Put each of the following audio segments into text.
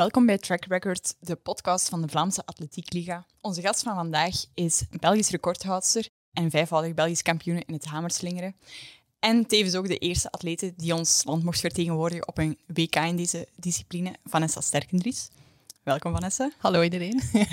Welkom bij Track Record, de podcast van de Vlaamse Atletiek Liga. Onze gast van vandaag is Belgisch recordhoudster en vijfvoudig Belgisch kampioen in het hamerslingeren. En tevens ook de eerste atlete die ons land mocht vertegenwoordigen op een WK in deze discipline, Vanessa Sterkendries. Welkom Vanessa. Hallo iedereen.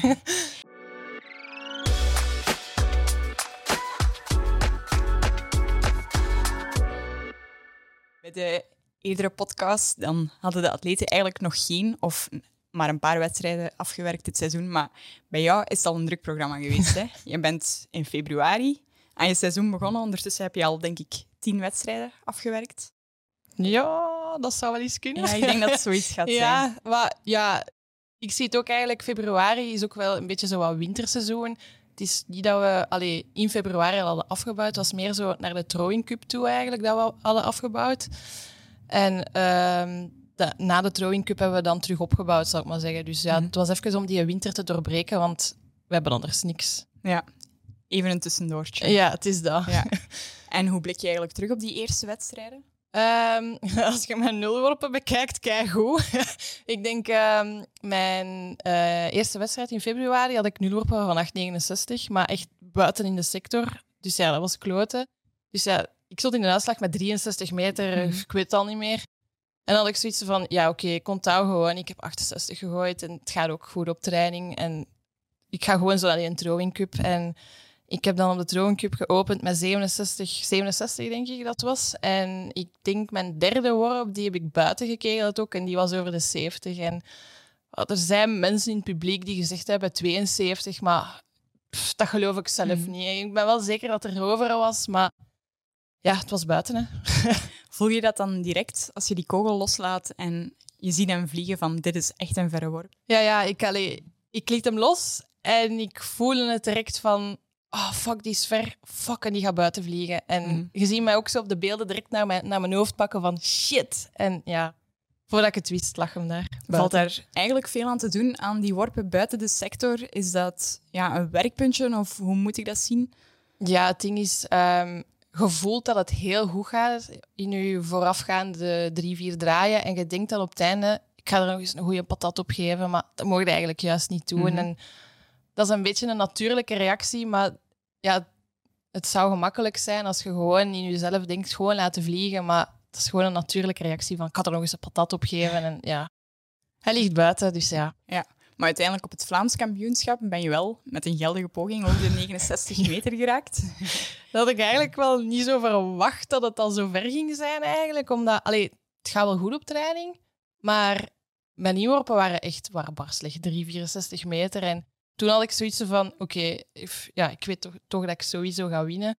Bij de eerdere podcast dan hadden de atleten eigenlijk nog geen of maar een paar wedstrijden afgewerkt dit seizoen. Maar bij jou is het al een druk programma geweest. Hè? Je bent in februari aan je seizoen begonnen. Ondertussen heb je al, denk ik, tien wedstrijden afgewerkt. Ja, dat zou wel eens kunnen. Ja, ik denk dat het zoiets gaat ja, zijn. Maar, ja, ik zie het ook eigenlijk, februari is ook wel een beetje zo wat winterseizoen. Het is niet dat we allee, in februari al hadden afgebouwd. Het was meer zo naar de Throwing Cup toe eigenlijk dat we hadden afgebouwd. En ehm, de- na de Throwing Cup hebben we dan terug opgebouwd, zou ik maar zeggen. Dus ja, Mhm. het was even om die winter te doorbreken, want we hebben anders niks. Ja, even een tussendoortje. Ja, het is dat. Ja. En hoe blik je eigenlijk terug op die eerste wedstrijden? Ehm, als je mijn nulworpen bekijkt, kijk goed. ik denk, ehm, mijn eh, eerste wedstrijd in februari had ik nulworpen van 8,69, maar echt buiten in de sector. Dus ja, dat was kloten. Dus ja, ik stond in de uitslag met 63 meter, Mhm. ik weet het al niet meer. En dan had ik zoiets van, ja oké, ik onthoud gewoon. Ik heb 68 gegooid en het gaat ook goed op training. En ik ga gewoon zo naar die throwing cup. En ik heb dan op de throwing cup geopend met 67, 67 denk ik dat was. En ik denk mijn derde worp, die heb ik buiten gekegeld ook. En die was over de 70. En er zijn mensen in het publiek die gezegd hebben 72, maar pff, dat geloof ik zelf Mhm. niet. Ik ben wel zeker dat er over was, maar ja, het was buiten. Hè. Voel je dat dan direct als je die kogel loslaat en je ziet hem vliegen van dit is echt een verre worp? Ja, ja, ik, allee, ik liet hem los en ik voelde het direct van... Oh, fuck, die is ver. Fuck, en die gaat buiten vliegen. En Mhm. je ziet mij ook zo op de beelden direct naar mijn, naar mijn hoofd pakken van shit. En ja, voordat ik het wist, lag hem daar. Valt daar eigenlijk veel aan te doen aan die worpen buiten de sector? Is dat ja, een werkpuntje of hoe moet ik dat zien? Ja, het ding is... ehm je voelt dat het heel goed gaat in je voorafgaande drie, vier draaien. En je denkt dan op het einde, ik ga er nog eens een goede patat op geven. Maar dat mocht je eigenlijk juist niet doen. Mhm. En dat is een beetje een natuurlijke reactie. Maar ja, het zou gemakkelijk zijn als je gewoon in jezelf denkt, gewoon laten vliegen. Maar het is gewoon een natuurlijke reactie van, ik had er nog eens een patat op geven. En ja, hij ligt buiten, dus ja. Maar uiteindelijk op het Vlaams kampioenschap ben je wel met een geldige poging over de 69 meter geraakt. Dat had ik eigenlijk wel niet zo verwacht dat het al zo ver ging zijn eigenlijk. Omdat, allee, het gaat wel goed op training, maar mijn inworpen waren echt waren barselig, 3, 64 meter. En toen had ik zoiets van, oké, ja, ik weet toch, toch dat ik sowieso ga winnen.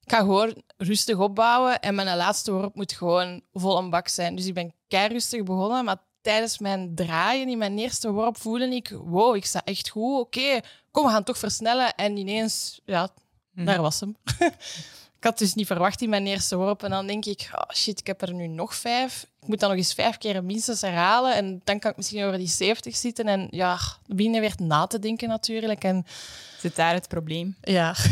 Ik ga gewoon rustig opbouwen en mijn laatste worp moet gewoon vol een bak zijn. Dus ik ben kei rustig begonnen, maar tijdens mijn draaien in mijn eerste worp voelde ik, wow, ik sta echt goed, oké, kom, we gaan toch versnellen. En ineens, ja, daar was hem. ik had dus niet verwacht in mijn eerste worp. En dan denk ik, oh shit, ik heb er nu nog vijf. Ik moet dan nog eens vijf keer minstens herhalen. En dan kan ik misschien over die 70 zitten. En ja, je weer na te denken natuurlijk. En Zit daar het probleem?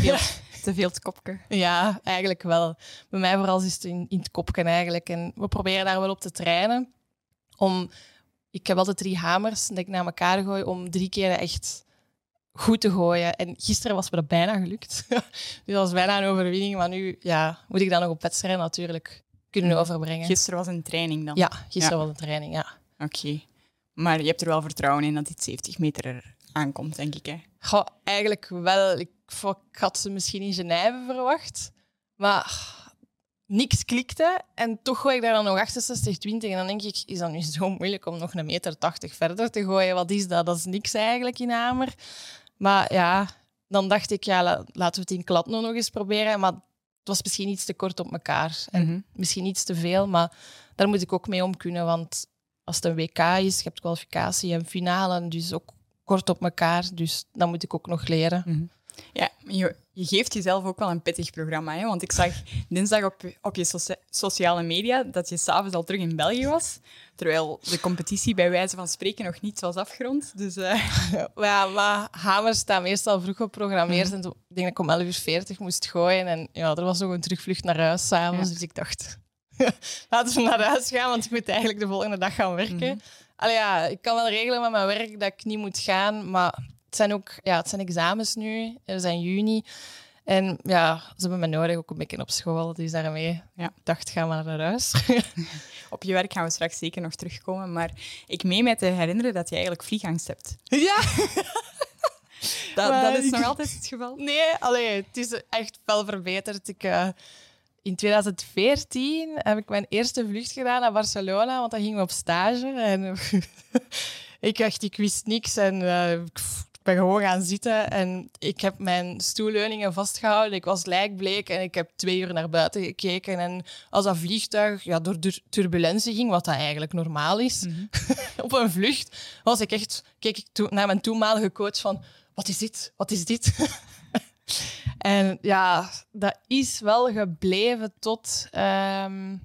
ja, te veel te kopken. ja eigenlijk wel. Bij mij vooral is het in, in het kopken eigenlijk. En we proberen daar wel op te trainen. Om, ik heb altijd drie hamers dat ik naar elkaar gooi om drie keer echt goed te gooien. En gisteren was me dat bijna gelukt. dus dat was bijna een overwinning. Maar nu ja, moet ik dat nog op wedstrijd natuurlijk kunnen overbrengen. Gisteren was een training dan? Ja, gisteren Ja. was een training, ja. Oké. Maar je hebt er wel vertrouwen in dat die 70 meter er aankomt, denk ik. Hè? Goh, eigenlijk wel. Ik, ik had ze misschien in Genève verwacht. Maar niks klikte. En toch gooi ik daar dan nog 68, 20. En dan denk ik, is dat nu zo moeilijk om nog een meter 80 verder te gooien? Wat is dat? Dat is niks eigenlijk in Hamer. Maar ja, dan dacht ik, ja, la- laten we het in Kladno nog eens proberen. Maar het was misschien iets te kort op elkaar. En Mhm. misschien iets te veel, maar daar moet ik ook mee om kunnen. Want als het een WK is, je hebt kwalificatie en finale, dus ook kort op elkaar. Dus dan moet ik ook nog leren. Ja, je, je geeft jezelf ook wel een pittig programma. Hè? Want ik zag dinsdag op, op je socia- sociale media dat je s'avonds al terug in België was. Terwijl de competitie bij wijze van spreken nog niet was afgerond. Dus eh, Ja, maar hamers staan meestal vroeg geprogrammeerd. En toen- ik denk dat ik om 11 uur 40 moest gooien. En ja, er was nog een terugvlucht naar huis s'avonds. Ja. Dus ik dacht, laten we naar huis gaan, want ik moet eigenlijk de volgende dag gaan werken. Allee, ja, ik kan wel regelen met mijn werk dat ik niet moet gaan, maar het zijn ook ja, het zijn examens nu. We zijn juni. En ja, ze hebben me nodig ook een beetje op school. Dus daarmee Ja. ik dacht, ga maar naar huis. Op je werk gaan we straks zeker nog terugkomen, maar ik meen mij te herinneren dat je eigenlijk vliegangst hebt. ja, Dat, Maar dat is nog altijd het geval? nee, allee, het is echt wel verbeterd. Ik, eh, in 2014 heb ik mijn eerste vlucht gedaan naar Barcelona, want dan gingen we op stage. En ik dacht, ik wist niks en eh, ik ben gewoon gaan zitten. En ik heb mijn stoelleuningen vastgehouden. Ik was lijkbleek en ik heb twee uur naar buiten gekeken. En als dat vliegtuig ja, door turbulentie ging, wat dat eigenlijk normaal is, op een vlucht, was ik echt, keek ik naar mijn toenmalige coach van, wat is dit? Wat is dit? en ja, dat is wel gebleven tot ehm,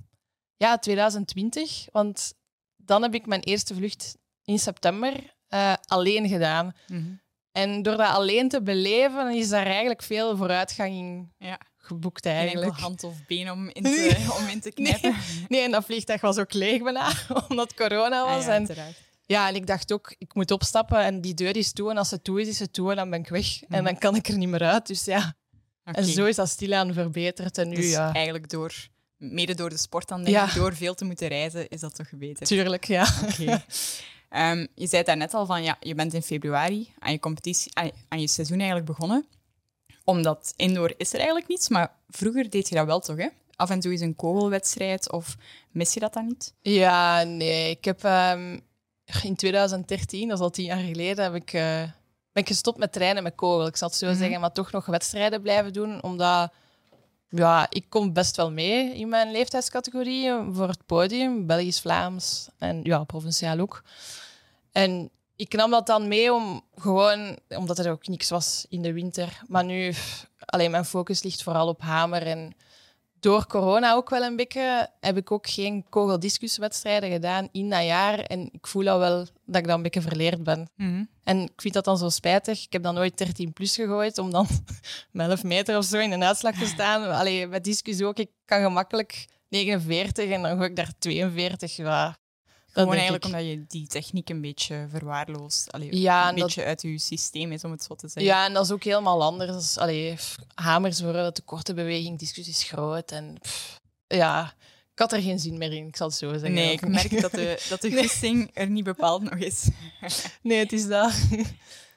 ja, 2020. Want dan heb ik mijn eerste vlucht in september eh, alleen gedaan. Mhm. En door dat alleen te beleven, is daar eigenlijk veel vooruitgang in Ja. geboekt Geen eigenlijk. hand of been om in te, om in te knijpen. Nee, en dat vliegtuig was ook leeg bijna, omdat corona Ah was. ja, en uiteraard. Ja, en ik dacht ook, ik moet opstappen en die deur is toe. En als ze toe is, is ze toe en dan ben ik weg. En dan kan ik er niet meer uit. Dus ja, en zo is dat stilaan verbeterd. En nu, Dus ja, eigenlijk door, mede door de sport dan denk Ja. ik, door veel te moeten reizen, is dat toch beter. tuurlijk, ja. Oké. Ehm, je zei daar net al van, ja, je bent in februari aan je competitie, aan, aan je seizoen eigenlijk begonnen. Omdat indoor is er eigenlijk niets, maar vroeger deed je dat wel toch, hè? Af en toe is een kogelwedstrijd of mis je dat dan niet? Ja, nee. Ik heb ehm, in 2013, dat is al tien jaar geleden, heb ik, eh, ben ik gestopt met trainen met kogel. Ik zal het zo Mhm. zeggen, maar toch nog wedstrijden blijven doen. Omdat ja, ik kom best wel mee in mijn leeftijdscategorie voor het podium. Belgisch, Vlaams en ja, provinciaal ook. En ik nam dat dan mee om gewoon, omdat er ook niks was in de winter. Maar nu, alleen mijn focus ligt vooral op hamer. En door corona ook wel een beetje, heb ik ook geen kogeldiscuswedstrijden gedaan in dat jaar. En ik voel al wel dat ik dan een beetje verleerd ben. En ik vind dat dan zo spijtig. Ik heb dan nooit 13 plus gegooid om dan met 11 meter of zo in een uitslag te staan. Allee, met discus ook. Ik kan gemakkelijk 49 en dan gooi ik daar 42. Ja, Gewoon eigenlijk ik. omdat je die techniek een beetje verwaarloost. Allee, Ja, een en dat- beetje uit je systeem is, om het zo te zeggen. Ja, en dat is ook helemaal anders. Allee, hamers worden te korte beweging, discus is groot. En pff, ja, ik had er geen zin meer in, ik zal het zo zeggen. Nee, ik merk dat de, dat de goesting er niet bepaald nog is. Nee, het is dat.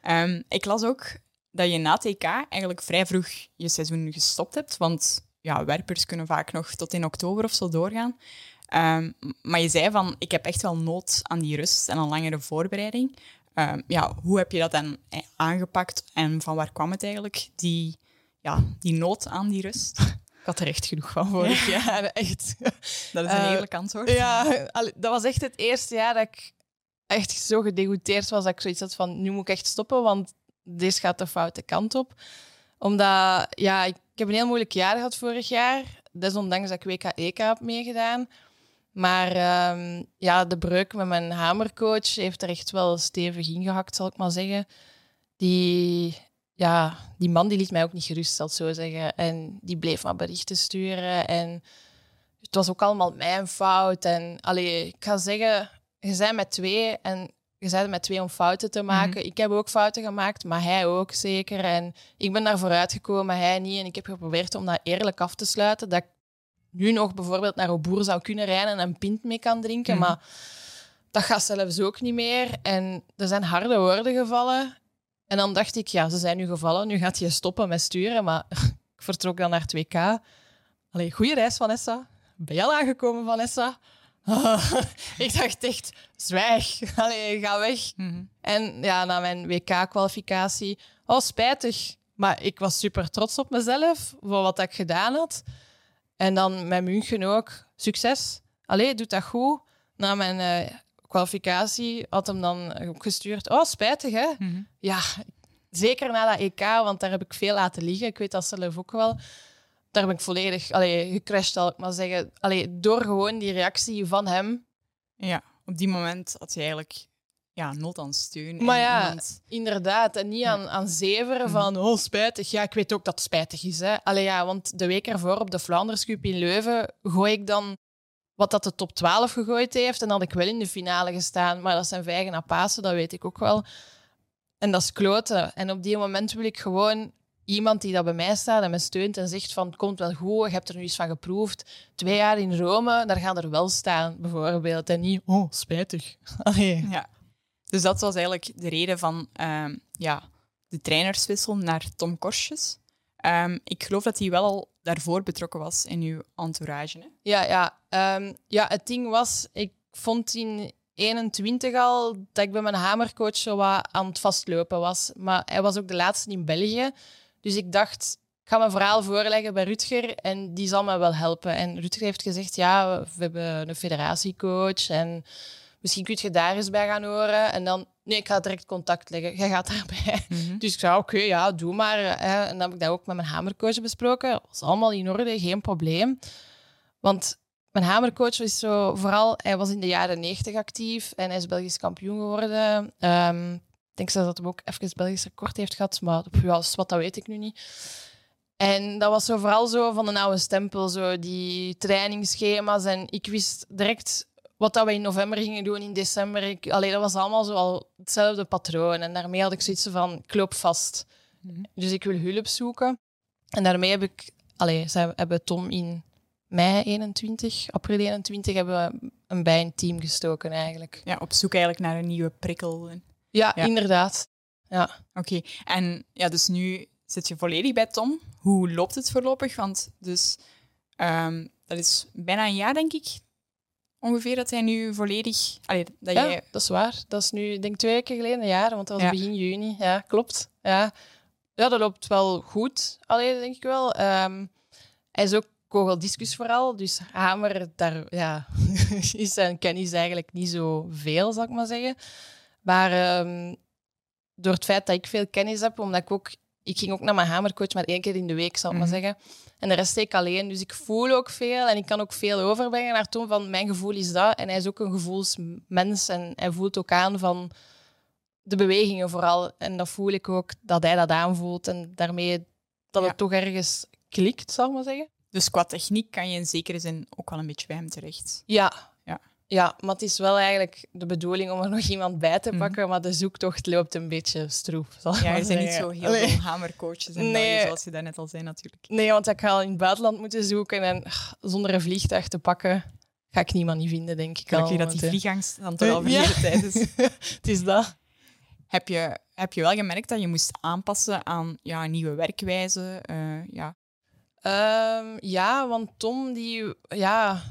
Ehm, ik las ook dat je na TK eigenlijk vrij vroeg je seizoen gestopt hebt, want ja, werpers kunnen vaak nog tot in oktober of zo doorgaan. Ehm, maar je zei van, ik heb echt wel nood aan die rust en een langere voorbereiding. Ehm, ja, hoe heb je dat dan eh, aangepakt en van waar kwam het eigenlijk, die, ja, die nood aan die rust? Ik had er echt genoeg van vorig jaar, echt. Dat is een Eh, eerlijk antwoord. Ja, dat was echt het eerste jaar dat ik echt zo gedegoûteerd was dat ik zoiets had van, nu moet ik echt stoppen, want deze gaat de foute kant op. Omdat, ja, ik, ik heb een heel moeilijk jaar gehad vorig jaar, desondanks dat ik WK-EK heb meegedaan. Maar ehm, ja, de breuk met mijn hamercoach heeft er echt wel stevig ingehakt, zal ik maar zeggen. Die, ja, die man die liet mij ook niet gerust, zal ik zo zeggen. En die bleef maar berichten sturen. En het was ook allemaal mijn fout. En allee, ik ga zeggen, je bent met twee en je bent met twee om fouten te maken. Ik heb ook fouten gemaakt, maar hij ook zeker. En ik ben daar vooruit gekomen, hij niet. En ik heb geprobeerd om dat eerlijk af te sluiten. Dat nu nog bijvoorbeeld naar Oboer zou kunnen rijden en een pint mee kan drinken. Mhm. Maar dat gaat zelfs ook niet meer. En er zijn harde woorden gevallen. En dan dacht ik, ja, ze zijn nu gevallen. Nu gaat hij stoppen met sturen. Maar ik vertrok dan naar 2K. Allee, goede reis, Vanessa. Ben je al aangekomen, Vanessa? ik dacht echt, zwijg. Allee, ga weg. Mhm. En ja, na mijn WK-kwalificatie, oh, spijtig. Maar ik was super trots op mezelf voor wat ik gedaan had. En dan met München ook, succes. Allee, doet dat goed. Na mijn eh, kwalificatie had hem dan opgestuurd. Oh, spijtig hè? Mhm. Ja, zeker na dat EK, want daar heb ik veel laten liggen. Ik weet dat zelf ook wel. Daar ben ik volledig allee, gecrashed, zal ik maar zeggen. Allee, door gewoon die reactie van hem. Ja, op die moment had je eigenlijk ja, nood aan steun. en Maar ja, iemand- Inderdaad, en niet aan, aan zeveren van, oh, spijtig. Ja, ik weet ook dat het spijtig is. Hè. Allee, ja, want de week ervoor op de Vlaanders Cup in Leuven gooi ik dan... wat dat de top 12 gegooid heeft. En dan had ik wel in de finale gestaan. Maar dat zijn vijgen Pasen, dat weet ik ook wel. En dat is kloten. En op die moment wil ik gewoon iemand die dat bij mij staat en me steunt en zegt van het komt wel goed, je hebt er nu iets van geproefd. Twee jaar in Rome, daar gaan er wel staan, bijvoorbeeld. En niet, oh, spijtig. Allee. Ja. Dus dat was eigenlijk de reden van ehm, ja, de trainerswissel naar Tom Korsjes. Ehm, ik geloof dat hij wel al daarvoor betrokken was in uw entourage. Hè? Ja, ja. Ehm, ja, het ding was, ik vond in 21 al dat ik bij mijn hamercoach zo wat aan het vastlopen was. Maar hij was ook de laatste in België. Dus ik dacht, ik ga mijn verhaal voorleggen bij Rutger en die zal me wel helpen. En Rutger heeft gezegd, ja, we hebben een federatiecoach en misschien kun je daar eens bij gaan horen. En dan, nee, ik ga direct contact leggen. Jij gaat daarbij. Mhm. Dus ik zei, oké, ja, doe maar. Hè. En dan heb ik dat ook met mijn hamercoach besproken. Dat was allemaal in orde, geen probleem. Want mijn hamercoach was zo, vooral, hij was in de jaren 90 actief en hij is Belgisch kampioen geworden. Ehm, ik denk zelfs dat hij ook even Belgisch record heeft gehad, maar ja, wat, dat weet ik nu niet. En dat was zo vooral zo van een oude stempel, zo die trainingsschema's. En ik wist direct wat dat we in november gingen doen, in december. Ik, allee, dat was allemaal zo al hetzelfde patroon. En daarmee had ik zoiets van, ik loop vast. Mhm. Dus ik wil hulp zoeken. En daarmee heb ik, allee, zij hebben Tom in mei 21, april 21, hebben we een bij een team gestoken eigenlijk. Ja, op zoek eigenlijk naar een nieuwe prikkel. Ja, Ja. inderdaad. Ja. Oké, en ja, dus nu zit je volledig bij Tom. Hoe loopt het voorlopig? Want dus, ehm, dat is bijna een jaar, denk ik, ongeveer, dat hij nu volledig... Allee, dat ja, jij... dat is waar. Dat is nu, denk twee weken geleden, een jaar, want dat was Ja. begin juni. Ja, klopt. Ja. ja, dat loopt wel goed. Allee, denk ik wel. Ehm, hij is ook kogeldiscus vooral, dus hamer, daar ja, is zijn kennis eigenlijk niet zo veel, zal ik maar zeggen. Maar ehm, door het feit dat ik veel kennis heb, omdat ik ook... Ik ging ook naar mijn hamercoach, maar één keer in de week, zal ik Mhm. maar zeggen. En de rest deed ik alleen. Dus ik voel ook veel en ik kan ook veel overbrengen naar van mijn gevoel is dat. En hij is ook een gevoelsmens en hij voelt ook aan van de bewegingen vooral. En dat voel ik ook, dat hij dat aanvoelt. En daarmee dat Ja. het toch ergens klikt, zal ik maar zeggen. Dus qua techniek kan je in zekere zin ook wel een beetje bij hem terecht. Ja. Ja. Maar het is wel eigenlijk de bedoeling om er nog iemand bij te Mhm. pakken, maar de zoektocht loopt een beetje stroef. Ja, er zijn niet zo heel Allee. veel hamercoaches in Nee. België, zoals je daarnet al zei natuurlijk. Nee, want ik ga al in het buitenland moeten zoeken en ach, zonder een vliegtuig te pakken ga ik niemand niet vinden, denk ik al. Gelukkig dat die eh, vliegangst dan toch al Ja. verleden tijd is. Het is dat. Heb je, heb je wel gemerkt dat je moest aanpassen aan ja, nieuwe werkwijze? eh, ja. Ehm, ja, want Tom die, ja,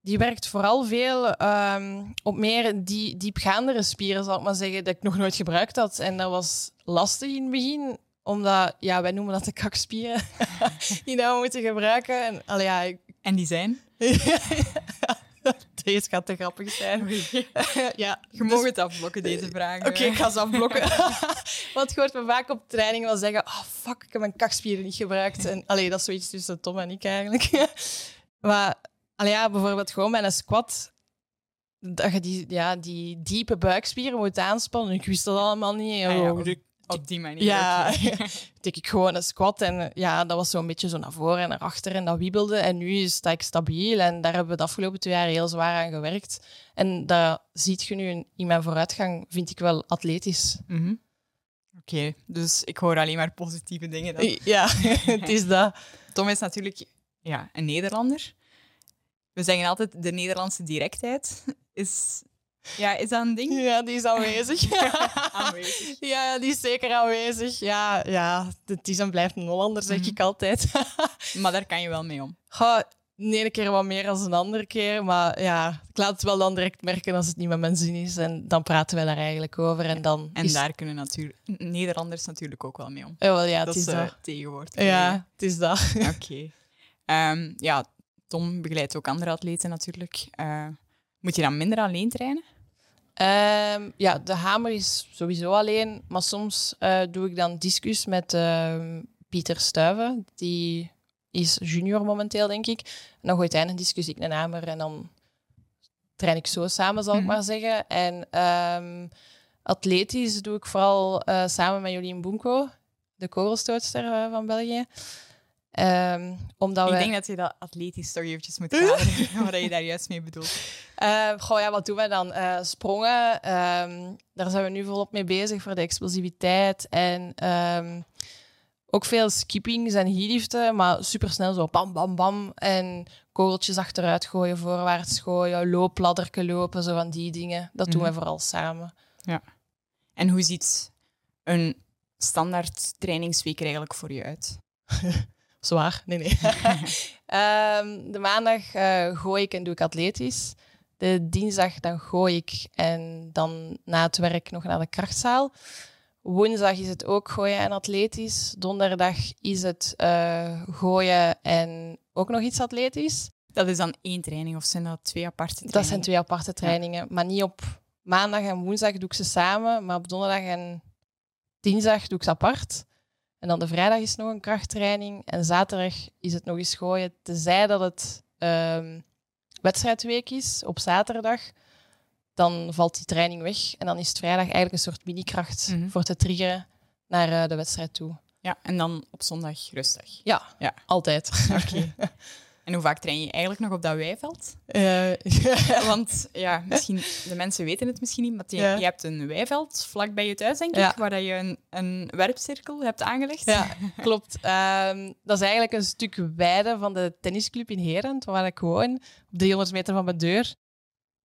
die werkt vooral veel ehm, op meer die diepgaandere spieren, zal ik maar zeggen, dat ik nog nooit gebruikt had. En dat was lastig in het begin, omdat, ja, wij noemen dat de kakspieren, die we moeten gebruiken. En, allee, ja, ik- En die zijn? deze gaat te grappig zijn. ja, Je mag het afblokken, deze vragen. Oké, ik ga ze afblokken. Want je hoort me vaak op training wel zeggen: oh fuck, ik heb mijn kakspieren niet gebruikt. En allee, dat is zoiets tussen Tom en ik eigenlijk. maar allee, ja, bijvoorbeeld gewoon bij een squat, dat je die, ja, die diepe buikspieren moet aanspannen. Ik wist dat allemaal niet. Ah ja, op, op die manier. ja, tik ik gewoon een squat en ja, dat was zo'n beetje zo naar voren en naar achter en dat wiebelde. En nu sta ik stabiel en daar hebben we de afgelopen twee jaar heel zwaar aan gewerkt. En dat ziet je nu in- mijn vooruitgang, vind ik wel atletisch. Mhm. Oké, dus ik hoor alleen maar positieve dingen. Dan. Ja, het is dat. Tom is natuurlijk ja, een Nederlander. We zeggen altijd de Nederlandse directheid. Is, ja, is dat een ding? Ja, die is aanwezig. Aanwezig. Ja, die is zeker aanwezig. Ja, ja, het is en blijft een Hollander, zeg Mhm. ik altijd. Maar daar kan je wel mee om. Ga de ene keer wat meer dan een andere keer. Maar ja, ik laat het wel dan direct merken als het niet met mijn zin is. En dan praten wij daar eigenlijk over. En dan En is... daar kunnen natuurlijk Nederlanders natuurlijk ook wel mee om. Ja, wel, ja, dat het is is eh, dat. tegenwoordig. Ja, het is dat. Oké. Ehm, ja, Tom begeleidt ook andere atleten natuurlijk. Eh, moet je dan minder alleen trainen? Ehm, ja, de hamer is sowieso alleen. Maar soms eh, doe ik dan discus met ehm, Pieter Stuyven. Die is junior momenteel, denk ik. En dan gooit hij een discus, ik een hamer. En dan train ik zo samen, zal ik Mhm. maar zeggen. En ehm, atletisch doe ik vooral eh, samen met Jolien Boenko, de kogelstootster van België. Ehm, omdat ik denk dat je dat atletisch toch eventjes moet kaderen, wat je daar juist mee bedoelt. Ehm, goh, ja, wat doen we dan? Eh, sprongen, ehm, daar zijn we nu volop mee bezig voor de explosiviteit. En ook veel skippings en heeliften, maar supersnel zo bam, bam, bam. En kogeltjes achteruit gooien, voorwaarts gooien, loopladderken lopen, zo van die dingen. Dat doen we mhm. vooral samen. Ja. En hoe ziet een standaard trainingsweek er eigenlijk voor je uit? Zwaar, nee, nee. Ehm, de maandag eh, gooi ik en doe ik atletisch. De dinsdag dan gooi ik en dan na het werk nog naar de krachtzaal. Woensdag is het ook gooien en atletisch. Donderdag is het eh, gooien en ook nog iets atletisch. Dat is dan één training of zijn dat twee aparte trainingen? Dat zijn twee aparte trainingen, maar niet op maandag en woensdag doe ik ze samen, maar op donderdag en dinsdag doe ik ze apart. En dan de vrijdag is nog een krachttraining. En zaterdag is het nog eens gooien. Tenzij dat het ehm, wedstrijdweek is op zaterdag, dan valt die training weg. En dan is het vrijdag eigenlijk een soort mini-kracht mhm. voor te triggeren naar eh, de wedstrijd toe. Ja, en dan op zondag rustig. Ja, ja. altijd. Oké. En hoe vaak train je eigenlijk nog op dat weiveld? Eh, Want ja, misschien, de mensen weten het misschien niet, maar je, je hebt een weiveld vlak bij je thuis, denk ik, ja. waar je een, een, werpcirkel hebt aangelegd. Ja, klopt. Ehm, dat is eigenlijk een stuk weide van de tennisclub in Herend, waar ik woon, op 300 meter van mijn deur.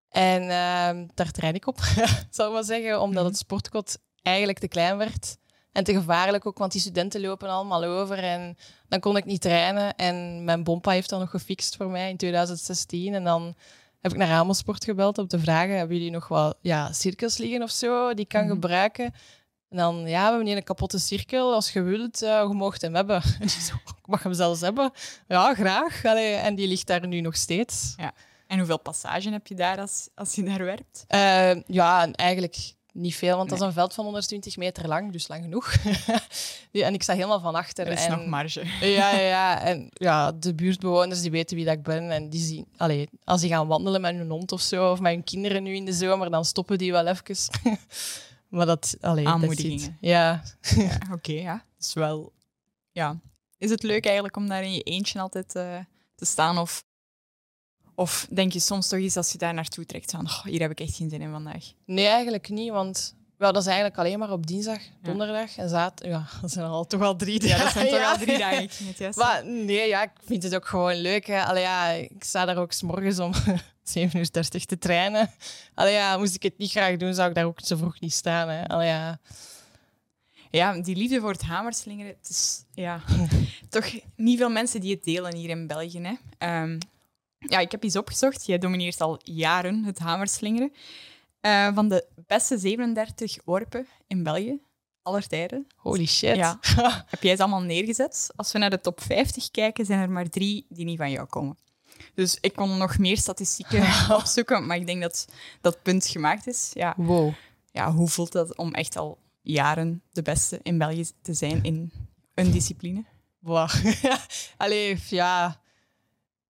En ehm, daar train ik op, zal ik maar zeggen, omdat mhm. het sportkot eigenlijk te klein werd. En te gevaarlijk ook, want die studenten lopen allemaal over. En dan kon ik niet trainen. En mijn bompa heeft dat nog gefixt voor mij in 2016. En dan heb ik naar Amelsport gebeld om te vragen... hebben jullie nog wel ja, cirkels liggen of zo die ik kan mhm. gebruiken? En dan, ja, we hebben hier een kapotte cirkel. Als je wilt, uh, je hem hebben. En ik mag hem zelfs hebben. Ja, graag. En die ligt daar nu nog steeds. Ja. En hoeveel passagen heb je daar als, als je daar werpt? Eh, ja, eigenlijk niet veel, want dat is een veld van 120 meter lang, dus lang genoeg. en ik sta helemaal van achter. Er is en, nog marge. ja, ja, ja, en ja, de buurtbewoners die weten wie dat ik ben. En die zien, allee, als die gaan wandelen met hun hond of zo, of met hun kinderen nu in de zomer, dan stoppen die wel even. maar dat, alleen Aanmoedigingen. Dat ja. ja Oké, ja. Dat is wel... Ja. Is het leuk eigenlijk om daar in je eentje altijd eh, te staan? Of of denk je soms toch eens als je daar naartoe trekt van oh, hier heb ik echt geen zin in vandaag? Nee, eigenlijk niet, want wel, dat is eigenlijk alleen maar op dinsdag, donderdag en zaterdag. Ja, dat zijn al, toch al drie dagen. Ja, dat zijn toch al drie dagen. Maar nee, ja, ik vind het ook gewoon leuk. Al ja, ik sta daar ook s morgens om 7.30 uur te trainen. Allee, ja, moest ik het niet graag doen, zou ik daar ook zo vroeg niet staan. Hè. Ja. ja, die liefde voor het hamerslingeren. Het is ja, toch niet veel mensen die het delen hier in België. Hè. Ehm, ja, ik heb iets opgezocht. Jij domineert al jaren het hamerslingeren. Eh, van de beste 37 worpen in België, aller tijden. Holy shit. Heb jij ze allemaal neergezet? Als we naar de top 50 kijken, zijn er maar drie die niet van jou komen. Dus ik kon nog meer statistieken opzoeken, maar ik denk dat dat punt gemaakt is. Ja. Wow. Ja, hoe voelt dat om echt al jaren de beste in België te zijn in een discipline? Wow. Allee, ja,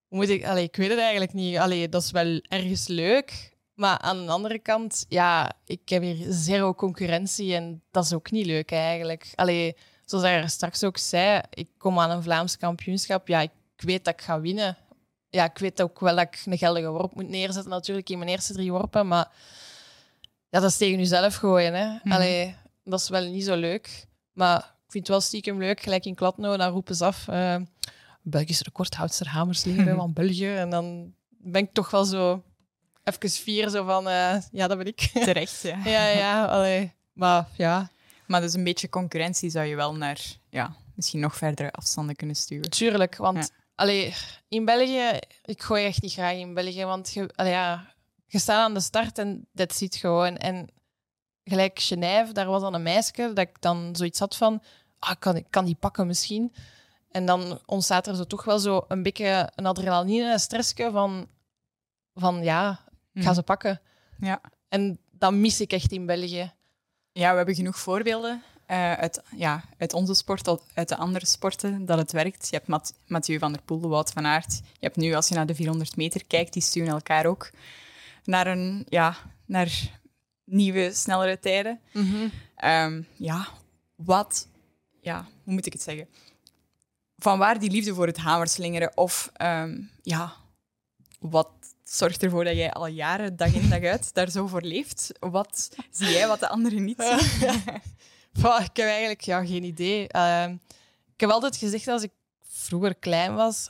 moet ik, allee, ik weet het eigenlijk niet. Allee, dat is wel ergens leuk. Maar aan de andere kant, ja, ik heb hier zero concurrentie en dat is ook niet leuk eigenlijk. Allee, zoals jij straks ook zei, ik kom aan een Vlaams kampioenschap. Ja, ik weet dat ik ga winnen. Ja, ik weet ook wel dat ik een geldige worp moet neerzetten natuurlijk in mijn eerste drie worpen. Maar ja, dat is tegen jezelf gooien. Hè. Mhm. Allee, dat is wel niet zo leuk. Maar ik vind het wel stiekem leuk. Gelijk in Kladno, dan roepen ze af... Eh, Belgisch recordhoudster hamersleren van België. En dan ben ik toch wel zo even vier zo van, eh, ja, dat ben ik. Terecht, ja. ja, ja, allee. Maar ja. Maar dus een beetje concurrentie zou je wel naar, ja, misschien nog verdere afstanden kunnen sturen. Tuurlijk, want... Ja. In België, ik gooi echt niet graag in België, want je, ja, je staat aan de start en dat ziet gewoon. En gelijk Genève, daar was dan een meisje dat ik dan zoiets had van, ah, kan, kan die pakken misschien? En dan ontstaat er zo toch wel zo een beetje een adrenaline een stressje van, van ja, ik ga hmm. ze pakken. Ja. En dat mis ik echt in België. Ja, we hebben genoeg voorbeelden eh, uit, ja, uit onze sport, tot, uit de andere sporten, dat het werkt. Je hebt Matthieu Mathieu van der Poel, Wout van Aert. Je hebt nu, als je naar de 400 meter kijkt, die sturen elkaar ook naar, een, ja, naar nieuwe, snellere tijden. Mhm. Ehm, ja, wat... Ja, hoe moet ik het zeggen? Van waar die liefde voor het hamerslingeren? Of ehm, ja, wat zorgt ervoor dat jij al jaren, dag in dag uit, daar zo voor leeft? Wat zie jij wat de anderen niet zien? Ik heb eigenlijk ja, geen idee. Ehm, ik heb altijd gezegd als ik vroeger klein was,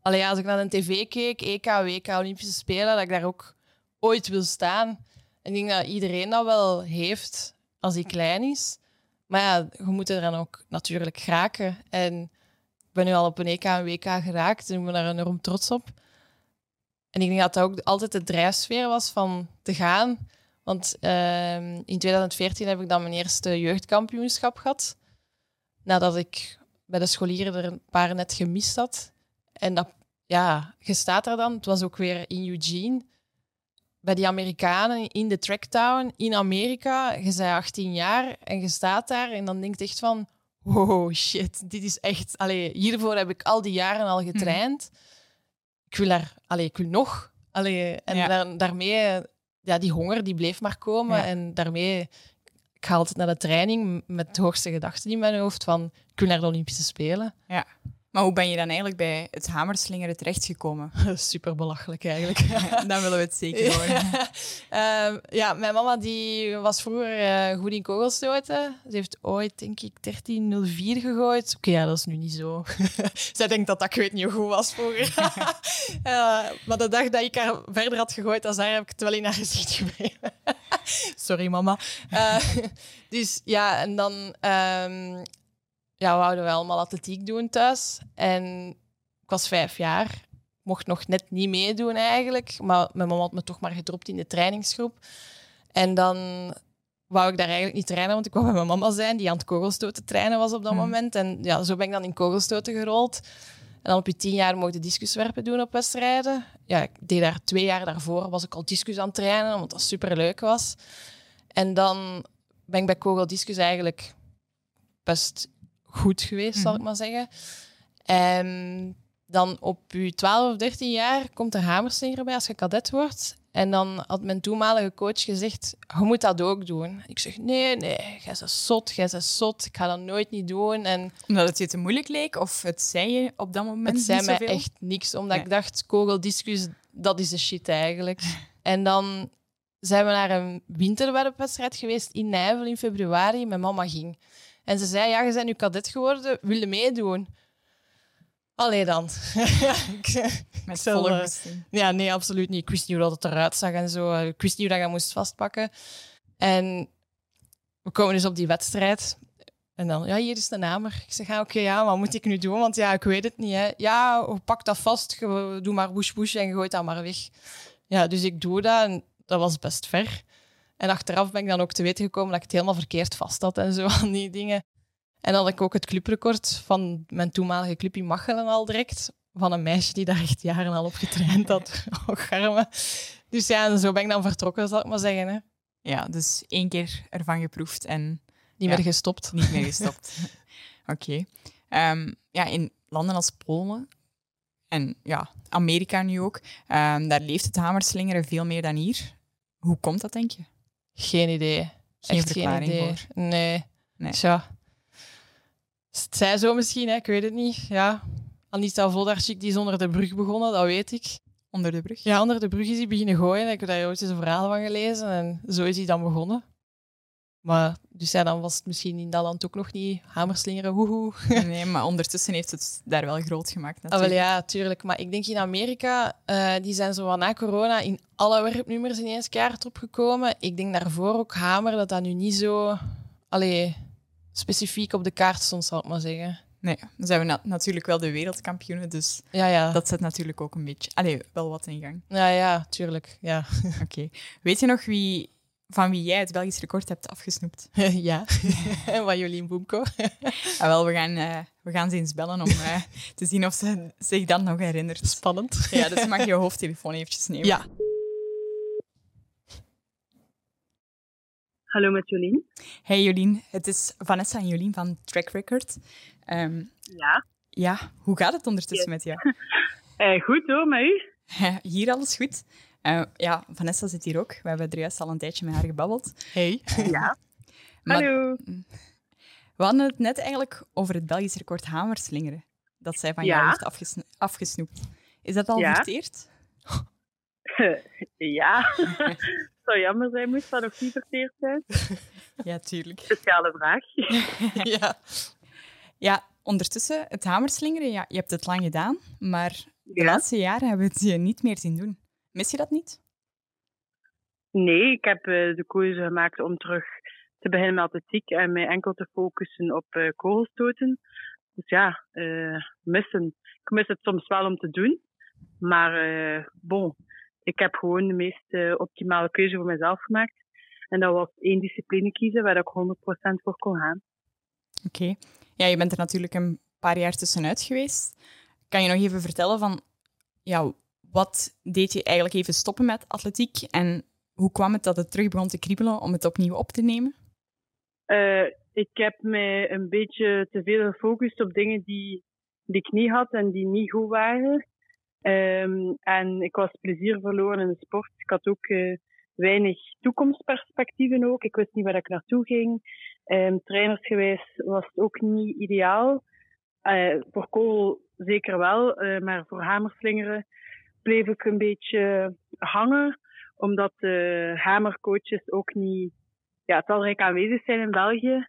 allee, als ik naar een tv keek, EK, WK, Olympische Spelen, dat ik daar ook ooit wil staan. En ik denk dat iedereen dat wel heeft als hij klein is. Maar ja, je moet er dan ook natuurlijk geraken. En ben nu al op een EK en WK geraakt en ik ben daar enorm trots op. En ik denk dat dat ook altijd de drijfsfeer was van te gaan. Want ehm, in 2014 heb ik dan mijn eerste jeugdkampioenschap gehad. Nadat ik bij de scholieren er een paar net gemist had. En dat, ja, je staat daar dan. Het was ook weer in Eugene. Bij die Amerikanen in de tracktown in Amerika. Je bent 18 jaar en je staat daar. En dan denk je echt van... Wow, shit. Dit is echt... Allee, hiervoor heb ik al die jaren al getraind. Ik wil daar... Allee, ik wil nog. Allee, en Ja. daar- daarmee... Ja, die honger die bleef maar komen. Ja. En daarmee... Ik ga altijd naar de training met de hoogste gedachten in mijn hoofd van... Ik wil naar de Olympische Spelen. Maar hoe ben je dan eigenlijk bij het hamerslingeren terechtgekomen? Super belachelijk eigenlijk. dan willen we het zeker horen. Ehm, ja, mijn mama die was vroeger eh, goed in kogelstoten. Ze heeft ooit, denk ik, 1304 gegooid. Oké, ja, dat is nu niet zo. Zij denkt dat dat ik weet niet hoe goed was vroeger. Eh, maar de dag dat ik haar verder had gegooid dan zij, heb ik het wel in haar gezicht gebleven. Sorry, mama. Eh, dus ja, en dan ehm, ja, we wouden we allemaal atletiek doen thuis. En ik was vijf jaar mocht nog net niet meedoen eigenlijk. Maar mijn mama had me toch maar gedropt in de trainingsgroep. En dan wou ik daar eigenlijk niet trainen, want ik wou bij mijn mama zijn, die aan het kogelstoten trainen was op dat Hmm. moment. En ja, zo ben ik dan in kogelstoten gerold. En dan op je tien jaar mocht je discuswerpen doen op wedstrijden. Ja, ik deed daar twee jaar daarvoor, was ik al discus aan het trainen, omdat dat superleuk was. En dan ben ik bij kogeldiscus eigenlijk best goed geweest, zal ik maar zeggen. En dan op je 12 of 13 jaar komt er hamerslinger bij als je kadet wordt. En dan had mijn toenmalige coach gezegd, je moet dat ook doen. Ik zeg, nee, nee, jij bent zot, jij bent zot. Ik ga dat nooit niet doen. En Omdat het je te moeilijk leek? Of het zei je op dat moment het zei mij echt niks, omdat Nee. ik dacht, kogeldiscus, dat is de shit eigenlijk. en dan zijn we naar een winterweddenwedstrijd geweest in Nijvel in februari. Mijn mama ging. En ze zei, ja, je bent nu kadet geworden, wil je meedoen? Allee dan. Met zal, volle eh. Ja, nee, absoluut niet. Ik wist niet hoe dat het eruit zag en zo. Eh, Ik wist niet hoe dat je moest vastpakken. En we komen dus op die wedstrijd. En dan, ja, hier is de namer. Ik zeg, ja, oké, ja, wat moet ik nu doen? Want ja, ik weet het niet. Hè. Ja, pak dat vast. Doe maar woesh woesh en je gooit dat maar weg. Ja, dus ik doe dat en dat was best ver. En achteraf ben ik dan ook te weten gekomen dat ik het helemaal verkeerd vast had en zo aan die dingen. En dan had ik ook het clubrecord van mijn toenmalige club in Machelen al direct. Van een meisje die daar echt jaren al op getraind had. Oh, garme. Dus ja, en zo ben ik dan vertrokken, zal ik maar zeggen. Hè. Ja, dus één keer ervan geproefd en Niet Ja. meer gestopt. niet meer gestopt. Oké. Ehm, ja, in landen als Polen en ja, Amerika nu ook, ehm, daar leeft het hamerslingeren veel meer dan hier. Hoe komt dat, denk je? Geen idee. Geen Echt geen idee. voor. Nee. Nee. Tja. Het zij zo misschien, hè? ik weet het niet. Ja. Anita Voldarczyk die is onder de brug begonnen, dat weet ik. Onder de brug? Ja, onder de brug is hij beginnen gooien. Ik heb daar ooit eens een verhaal van gelezen en zo is hij dan begonnen. Maar dus ja, dan was het misschien in dat land ook nog niet hamerslingeren, woehoe. Nee, maar ondertussen heeft het daar wel groot gemaakt Ah, wel natuurlijk. ja, tuurlijk. Maar ik denk in Amerika, eh, die zijn zo na corona in alle werpnummers ineens kaart opgekomen. Ik denk daarvoor ook Hamer, dat dat nu niet zo allee, specifiek op de kaart stond, zal ik maar zeggen. Nee, dan zijn we na- natuurlijk wel de wereldkampioenen, dus Ja, ja. dat zet natuurlijk ook een beetje... Allee, wel wat in gang. Ja, ja, tuurlijk. Ja. Oké. Weet je nog wie, van wie jij het Belgisch record hebt afgesnoept? ja. En van Jolien Boemko. Ah, wel, we gaan, eh, we gaan ze eens bellen om eh, te zien of ze zich dan nog herinnert. Spannend. Ja, dus mag je hoofdtelefoon eventjes nemen. Ja. Hallo met Jolien. Hey Jolien, het is Vanessa en Jolien van Track Record. Ehm, Ja. ja, hoe gaat het ondertussen met jou? Eh, goed hoor, met u? Hier alles goed? Eh, ja, Vanessa zit hier ook. We hebben er juist al een tijdje met haar gebabbeld. Hey. Ja. Maar Hallo. we hadden het net eigenlijk over het Belgisch record hamerslingeren. dat zij van Ja. jou heeft afgesno- afgesnoept. Is dat al Ja. verteerd? ja. Het zou jammer zijn, moest dat nog niet verteerd zijn. Ja, tuurlijk. Speciale vraag. ja. Ja, ondertussen, het hamerslingeren, ja, je hebt het lang gedaan, maar de Ja. laatste jaren hebben we het je niet meer zien doen. Mis je dat niet? Nee, ik heb eh, de keuze gemaakt om terug te beginnen met atletiek en mij enkel te focussen op eh kogelstoten. Dus ja, eh, missen. Ik mis het soms wel om te doen. Maar eh, bon, ik heb gewoon de meest optimale keuze voor mezelf gemaakt. En dat was één discipline kiezen waar ik 100% voor kon gaan. Oké. Ja, je bent er natuurlijk een paar jaar tussenuit geweest. Kan je nog even vertellen van, ja, wat deed je eigenlijk even stoppen met atletiek en hoe kwam het dat het terug begon te kriebelen om het opnieuw op te nemen? Eh, ik heb mij een beetje te veel gefocust op dingen die, ik niet had en die niet goed waren. Ehm, en ik was plezier verloren in de sport. Ik had ook eh, weinig toekomstperspectieven ook. Ik wist niet waar ik naartoe ging. Ehm, trainersgewijs was het ook niet ideaal. Eh, voor kool zeker wel, maar voor hamerslingeren bleef ik een beetje hangen, omdat de hamercoaches ook niet ja, talrijk aanwezig zijn in België.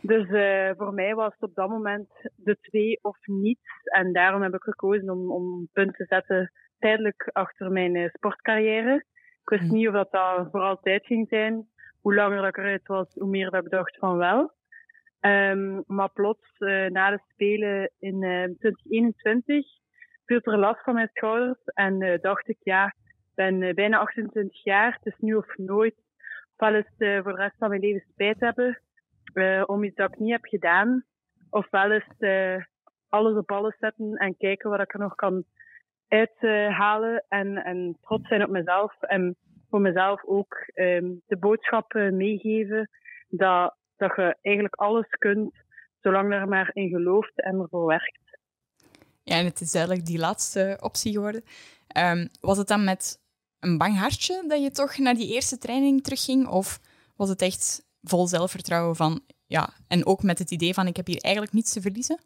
Dus eh, voor mij was het op dat moment de twee of niets. En daarom heb ik gekozen om, om een punt te zetten tijdelijk achter mijn eh, sportcarrière. Ik wist Mhm. niet of dat, dat voor altijd ging zijn. Hoe langer dat ik eruit was, hoe meer dat ik dacht van wel. Ehm, maar plots, eh, na de Spelen in eh 2021, viel er last van mijn schouders. En eh, dacht ik, ja, ik ben eh, bijna 28 jaar. Het is nu of nooit. Ofwel het eh, voor de rest van mijn leven spijt hebben om iets dat ik niet heb gedaan. Ofwel eh, alles op alles zetten en kijken wat ik er nog kan uithalen. en, en trots zijn op mezelf. En voor mezelf ook ehm, de boodschap eh, meegeven dat, dat je eigenlijk alles kunt, zolang er maar in gelooft en ervoor werkt. Ja, en het is duidelijk die laatste optie geworden. Ehm, was het dan met een bang hartje dat je toch naar die eerste training terugging? Of was het echt vol zelfvertrouwen van, ja, en ook met het idee van ik heb hier eigenlijk niets te verliezen?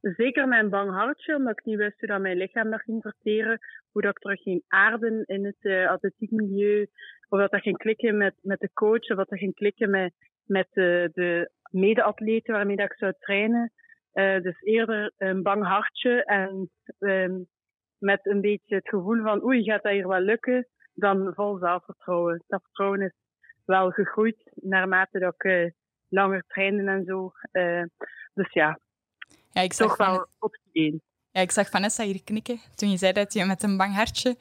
Zeker mijn bang hartje, omdat ik niet wist hoe dat mijn lichaam dat ging verteren. Hoe dat ik terug ging aarden in het uh, atletiekmilieu. Of dat dat ging klikken met, met de coach. Of dat dat ging klikken met, met de, de mede-atleten waarmee dat ik zou trainen. Uh, dus eerder een bang hartje en um, met een beetje het gevoel van oei, gaat dat hier wel lukken? Dan vol zelfvertrouwen. Dat vertrouwen is wel gegroeid naarmate dat ik uh, langer trainde en zo. Uh, dus ja, ja, ik zag toch wel 1. Ja, ik zag Vanessa hier knikken toen je zei dat je met een bang hartje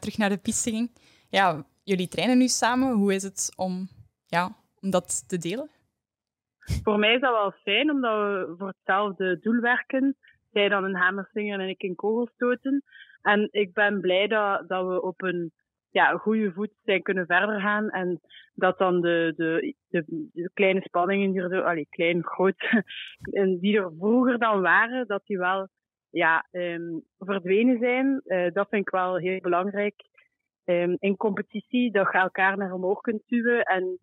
terug naar de piste ging. Ja, jullie trainen nu samen. Hoe is het om, ja, om dat te delen? Voor mij is dat wel fijn, omdat we voor hetzelfde doel werken. Zij dan in hamerslinger en ik in kogelstoten. En ik ben blij dat, dat we op een ja, goede voet zijn kunnen verder gaan. En dat dan de, de, de, kleine spanningen die er, allee, klein, groot, die er vroeger dan waren, dat die wel ja, um, verdwenen zijn. Uh, dat vind ik wel heel belangrijk. Um, in competitie, dat je elkaar naar omhoog kunt duwen. En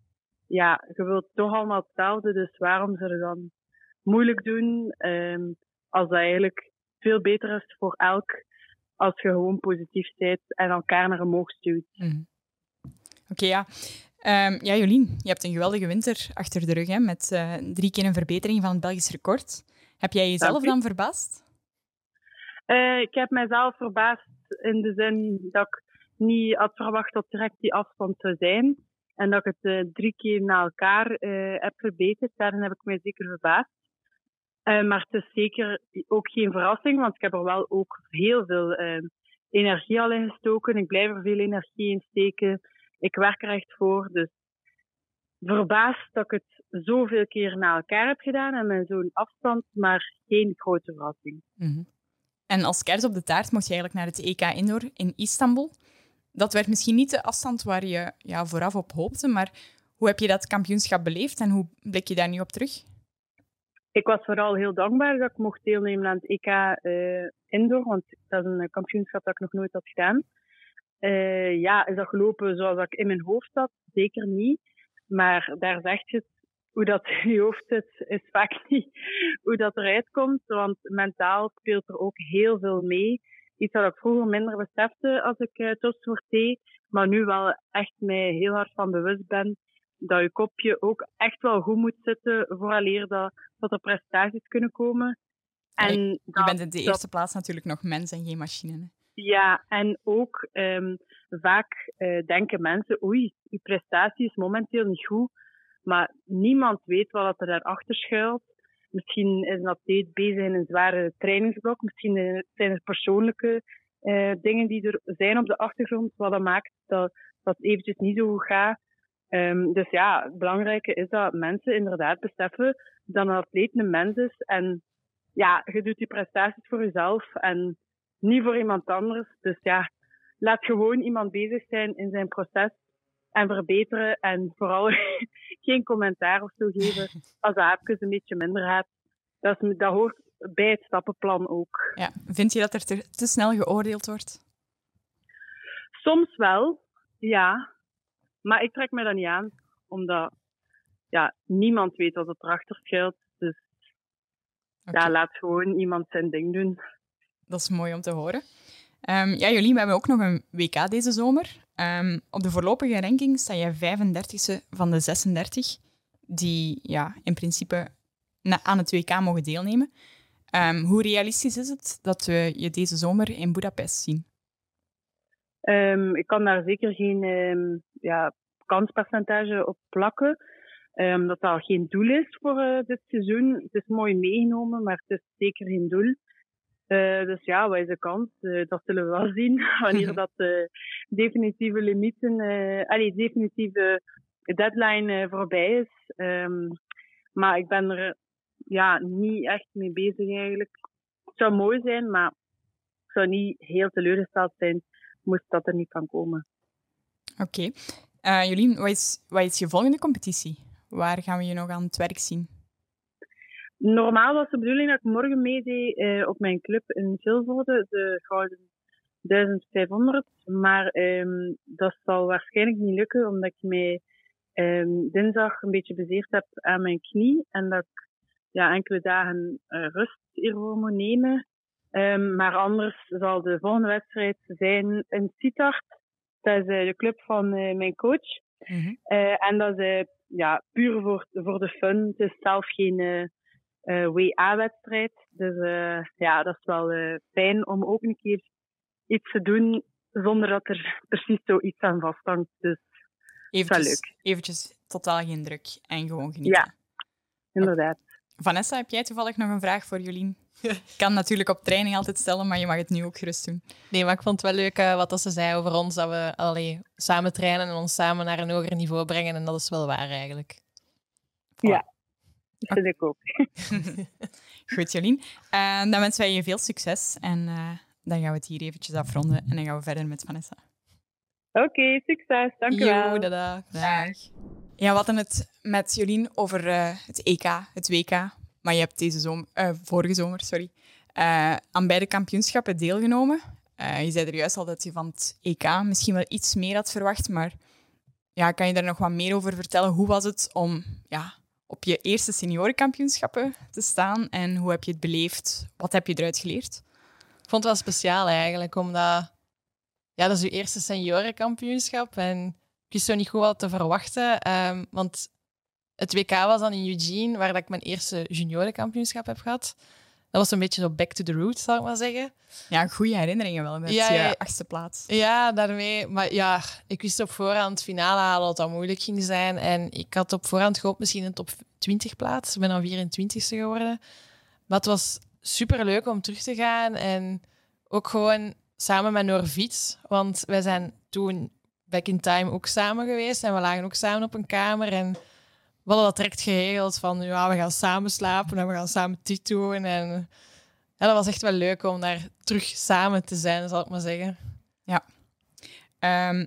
ja, je wilt toch allemaal hetzelfde, dus waarom zou je dan moeilijk doen um, als dat eigenlijk veel beter is voor elk als je gewoon positief bent en elkaar naar omhoog stuurt. Mm. Oké, okay, ja. Um, ja, Jolien, je hebt een geweldige winter achter de rug, hè, met uh, drie keer een verbetering van het Belgisch record. Heb jij jezelf dan verbaasd? Uh, ik heb mijzelf verbaasd in de zin dat ik niet had verwacht dat direct die afstand zou zijn. En dat ik het uh, drie keer na elkaar uh, heb verbeterd. Daarin heb ik mij zeker verbaasd. Uh, maar het is zeker ook geen verrassing, want ik heb er wel ook heel veel energie al in gestoken. Ik blijf er veel energie in steken. Ik werk er echt voor. Dus verbaasd dat ik het zoveel keer na elkaar heb gedaan en met zo'n afstand, maar geen grote verrassing. -hmm. En als kers op de taart mocht je eigenlijk naar het EK Indoor in Istanbul. Dat werd misschien niet de afstand waar je ja, vooraf op hoopte, maar hoe heb je dat kampioenschap beleefd en hoe blik je daar nu op terug? Ik was vooral heel dankbaar dat ik mocht deelnemen aan het EK uh, Indoor, want dat is een kampioenschap dat ik nog nooit had gedaan. Uh, ja, is dat gelopen zoals ik in mijn hoofd had? Zeker niet. Maar daar zegt je hoe dat in je hoofd zit, is vaak niet hoe dat eruit komt. Want mentaal speelt er ook heel veel mee. Iets wat ik vroeger minder besefte als ik uh, topsport deed. Maar nu wel echt mij heel hard van bewust ben dat je kopje ook echt wel goed moet zitten vooraleer dat, dat er prestaties kunnen komen. En je, bent in de eerste plaats natuurlijk nog mens en geen machine. Ja, en ook um, vaak uh, denken mensen, oei, je prestatie is momenteel niet goed, maar niemand weet wat er daarachter schuilt. Misschien is een atleet bezig in een zware trainingsblok, misschien zijn er persoonlijke uh, dingen die er zijn op de achtergrond, wat dat maakt dat dat eventjes niet zo goed gaat. Um, dus ja, het belangrijke is dat mensen inderdaad beseffen dat een atleet een mens is en ja, je doet die prestaties voor jezelf en niet voor iemand anders. Dus ja, laat gewoon iemand bezig zijn in zijn proces en verbeteren. En vooral geen commentaar of zo geven als de aapjes een beetje minder gaat. Dat, is, dat hoort bij het stappenplan ook. Ja. Vind je dat er te, te snel geoordeeld wordt? Soms wel, ja. Maar ik trek me dat niet aan, omdat ja, niemand weet wat er erachter schuilt. Dus ja, laat gewoon iemand zijn ding doen. Dat is mooi om te horen. Um, ja, jullie, we hebben ook nog een WK deze zomer. Um, op de voorlopige ranking sta je 35e van de 36 die ja, in principe aan het WK mogen deelnemen. Um, hoe realistisch is het dat we je deze zomer in Budapest zien? ik kan daar zeker geen ja, kanspercentage op plakken. dat dat geen doel is voor uh, dit seizoen. Het is mooi meegenomen, maar het is zeker geen doel. Uh, dus ja, wat is de kans? Uh, dat zullen we wel zien wanneer dat de definitieve limieten, uh, allee, definitieve deadline voorbij is. Um, maar ik ben er ja, niet echt mee bezig eigenlijk. Het zou mooi zijn, maar ik zou niet heel teleurgesteld zijn moest dat er niet van komen. Oké. Okay. Jolien, wat is, wat is je volgende competitie? Waar gaan we je nog aan het werk zien? Normaal was de bedoeling dat ik morgen meedeed uh, op mijn club in Vilvoorde, de Gouden 1500. Maar um, dat zal waarschijnlijk niet lukken, omdat ik mij um, dinsdag een beetje bezeerd heb aan mijn knie. En dat ik ja, enkele dagen uh, rust hiervoor moet nemen. Um, maar anders zal de volgende wedstrijd zijn in Sittard. Dat is uh, de club van mijn coach. Mm -hmm. en dat is ja, puur voor, voor de fun. Het is zelf geen WA-wedstrijd. Dus uh, ja, dat is wel uh, fijn om ook een keer iets te doen zonder dat er precies zoiets aan vasthangt. Dus eventjes, leuk. Eventjes totaal geen druk en gewoon genieten. Ja, inderdaad. Vanessa, heb jij toevallig nog een vraag voor Jolien? Ik kan natuurlijk op training altijd stellen, maar je mag het nu ook gerust doen. Nee, maar ik vond het wel leuk uh, wat ze zei over ons, dat we allee, samen trainen en ons samen naar een hoger niveau brengen. En dat is wel waar eigenlijk. Voilà. Ja, dat vind ik ook. Goed, Jolien. Uh, dan wensen wij je veel succes. En uh, dan gaan we het hier eventjes afronden. En dan gaan we verder met Vanessa. Oké, okay, succes. Dank je wel. Dag. Ja, we hadden het met Jolien over uh, het EK, het WK. Maar je hebt deze zomer, vorige zomer sorry, aan beide kampioenschappen deelgenomen. je zei er juist al dat je van het EK misschien wel iets meer had verwacht. Maar ja, kan je daar nog wat meer over vertellen? Hoe was het om ja, op je eerste seniorenkampioenschappen te staan en hoe heb je het beleefd? Wat heb je eruit geleerd? Ik vond het wel speciaal eigenlijk, omdat ja, dat is je eerste seniorenkampioenschap en ik wist zo niet goed wat te verwachten. Um, want het WK was dan in Eugene, waar dat ik mijn eerste juniorenkampioenschap heb gehad. Dat was een beetje zo back to the roots, zal ik maar zeggen. Ja, goede herinneringen wel met ja, je achtste plaats. Ja, daarmee. Maar ja, ik wist op voorhand finale halen dat dat moeilijk ging zijn. En ik had op voorhand gehoopt misschien een top 20 plaats. Ik ben dan 24ste geworden. Maar het was super leuk om terug te gaan. En ook gewoon samen met Norviets. Want wij zijn toen back in time ook samen geweest. En we lagen ook samen op een kamer. En we hadden dat direct geregeld van ja, we gaan samen slapen en we gaan samen dit doen. En ja, dat was echt wel leuk om daar terug samen te zijn, zal ik maar zeggen. Ja. Um,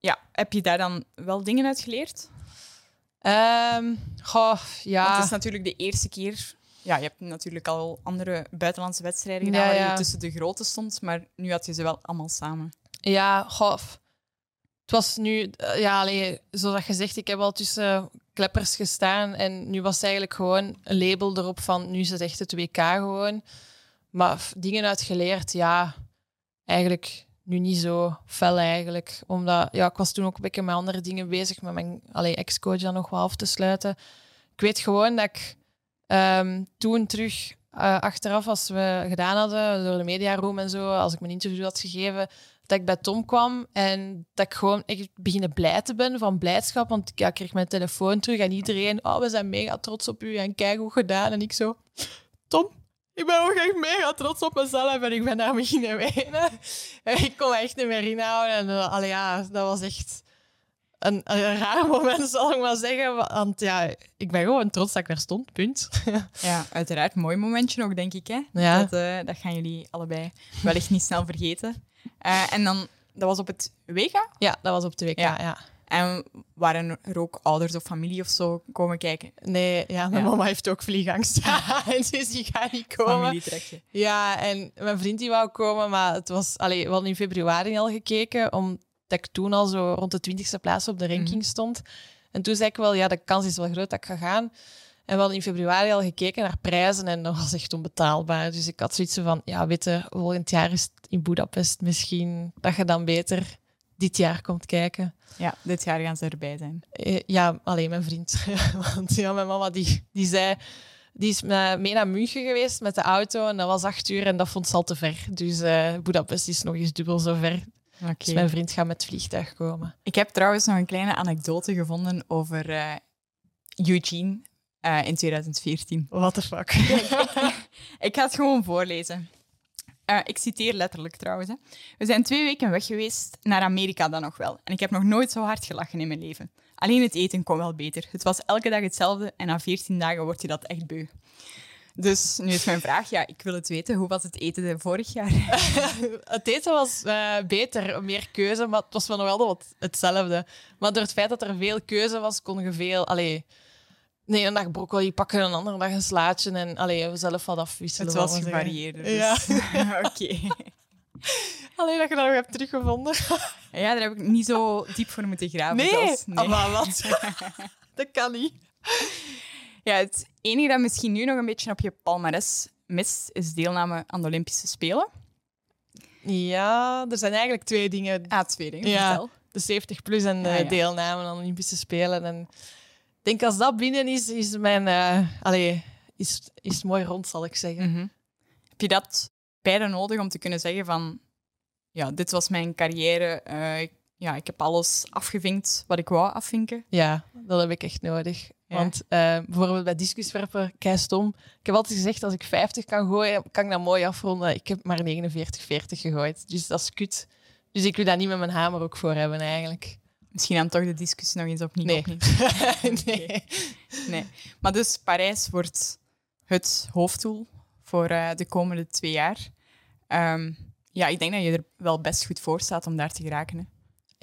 ja, heb je daar dan wel dingen uit geleerd? Um, goh, ja. Want het is natuurlijk de eerste keer. Ja, je hebt natuurlijk al andere buitenlandse wedstrijden gedaan ja, waar je tussen de grote stond, maar nu had je ze wel allemaal samen. Ja, goh. Het was nu, eh, ja, allee, zoals je zegt, ik heb al tussen kleppers gestaan en nu was het eigenlijk gewoon een label erop van nu is het echt het WK gewoon. Maar dingen uitgeleerd, ja, eigenlijk nu niet zo fel eigenlijk. Omdat, ja, ik was toen ook een beetje met andere dingen bezig, met mijn ex-coach dan nog wel af te sluiten. Ik weet gewoon dat ik ehm, toen terug eh, achteraf, als we gedaan hadden door de mediaroom en zo, als ik mijn interview had gegeven, dat ik bij Tom kwam en dat ik gewoon echt beginnen blij te ben van blijdschap. Want ja, ik kreeg mijn telefoon terug en iedereen, oh, we zijn mega trots op u en kijk hoe gedaan. En ik zo, Tom, ik ben ook echt mega trots op mezelf en ik ben daar beginnen wenen. En ik kon echt niet meer inhouden. En uh, allee, ja, dat was echt een, een raar moment, zal ik maar zeggen. Want ja, ik ben gewoon trots dat ik daar stond, punt. Ja, uiteraard. Mooi momentje ook, denk ik. Hè? Ja. Dat, eh, dat gaan jullie allebei wellicht niet snel vergeten. Eh, en dan, dat was op het WK. Ja, dat was op de WK, Ja. ja. En waren er ook ouders of familie of zo komen kijken? Nee, ja, mijn Ja. mama heeft ook vliegangst. dus die gaat niet komen. Familietrekje. Ja, en mijn vriend die wou komen, maar het was... Allee, we hadden in februari al gekeken, omdat ik toen al zo rond de twintigste plaats op de ranking Mhm. stond. En toen zei ik wel, ja, de kans is wel groot dat ik ga gaan. En we hadden in februari al gekeken naar prijzen en dat was echt onbetaalbaar. Dus ik had zoiets van, ja, weet je, volgend jaar is het in Budapest misschien dat je dan beter dit jaar komt kijken. Ja, dit jaar gaan ze erbij zijn. Eh, Ja, alleen mijn vriend. Want ja, mijn mama die, die zei... Die is me- mee naar München geweest met de auto en dat was acht uur en dat vond ze al te ver. Dus eh Budapest is nog eens dubbel zo ver. Dus mijn vriend gaat met het vliegtuig komen. Ik heb trouwens nog een kleine anekdote gevonden over eh, Eugene eh, in 2014. What the fuck? Ik ga het gewoon voorlezen. Eh, ik citeer letterlijk trouwens. Hè. We zijn twee weken weg geweest, naar Amerika dan nog wel. En ik heb nog nooit zo hard gelachen in mijn leven. Alleen het eten kon wel beter. Het was elke dag hetzelfde en na 14 dagen word je dat echt beu. Dus nu is mijn vraag, ja, ik wil het weten. Hoe was het eten vorig jaar? het eten was eh, beter, meer keuze, maar het was wel nog wel wat hetzelfde. Maar door het feit dat er veel keuze was, kon je veel... Allee, nee, een dag broccoli pakken, een andere dag een slaatje. En allee, we zelf wat afwisselen. Het was gevarieerder. Dus. Oké. Alleen dat je dat nog hebt teruggevonden. Ja, daar heb ik niet zo diep voor moeten graven. Nee, zelfs. Ah, maar wat? dat kan niet. Ja, het enige dat misschien nu nog een beetje op je palmares mist, is deelname aan de Olympische Spelen. Ja, er zijn eigenlijk twee dingen. Ah, twee dingen. Ja. Vertel. De 70 plus en de ja. deelname aan de Olympische Spelen. En denk als dat binnen is, is mijn... eh allee, is, is mooi rond, zal ik zeggen. Mhm. Heb je dat beide nodig om te kunnen zeggen van... Ja, dit was mijn carrière. eh, ik- ja, ik heb alles afgevinkt wat ik wou afvinken. Ja, dat heb ik echt nodig. Ja. Want eh, bijvoorbeeld bij discuswerpen, kei stom. Ik heb altijd gezegd, als ik 50 kan gooien, kan ik dat mooi afronden. Ik heb maar 49, 40 gegooid. Dus dat is kut. Dus ik wil daar niet met mijn hamer ook voor hebben, eigenlijk. Misschien dan toch de discussie nog eens opnieuw. Nee. opnieuw. nee. Nee. Maar dus Parijs wordt het hoofddoel voor eh, de komende twee jaar. Ehm, ja, ik denk dat je er wel best goed voor staat om daar te geraken. Hè.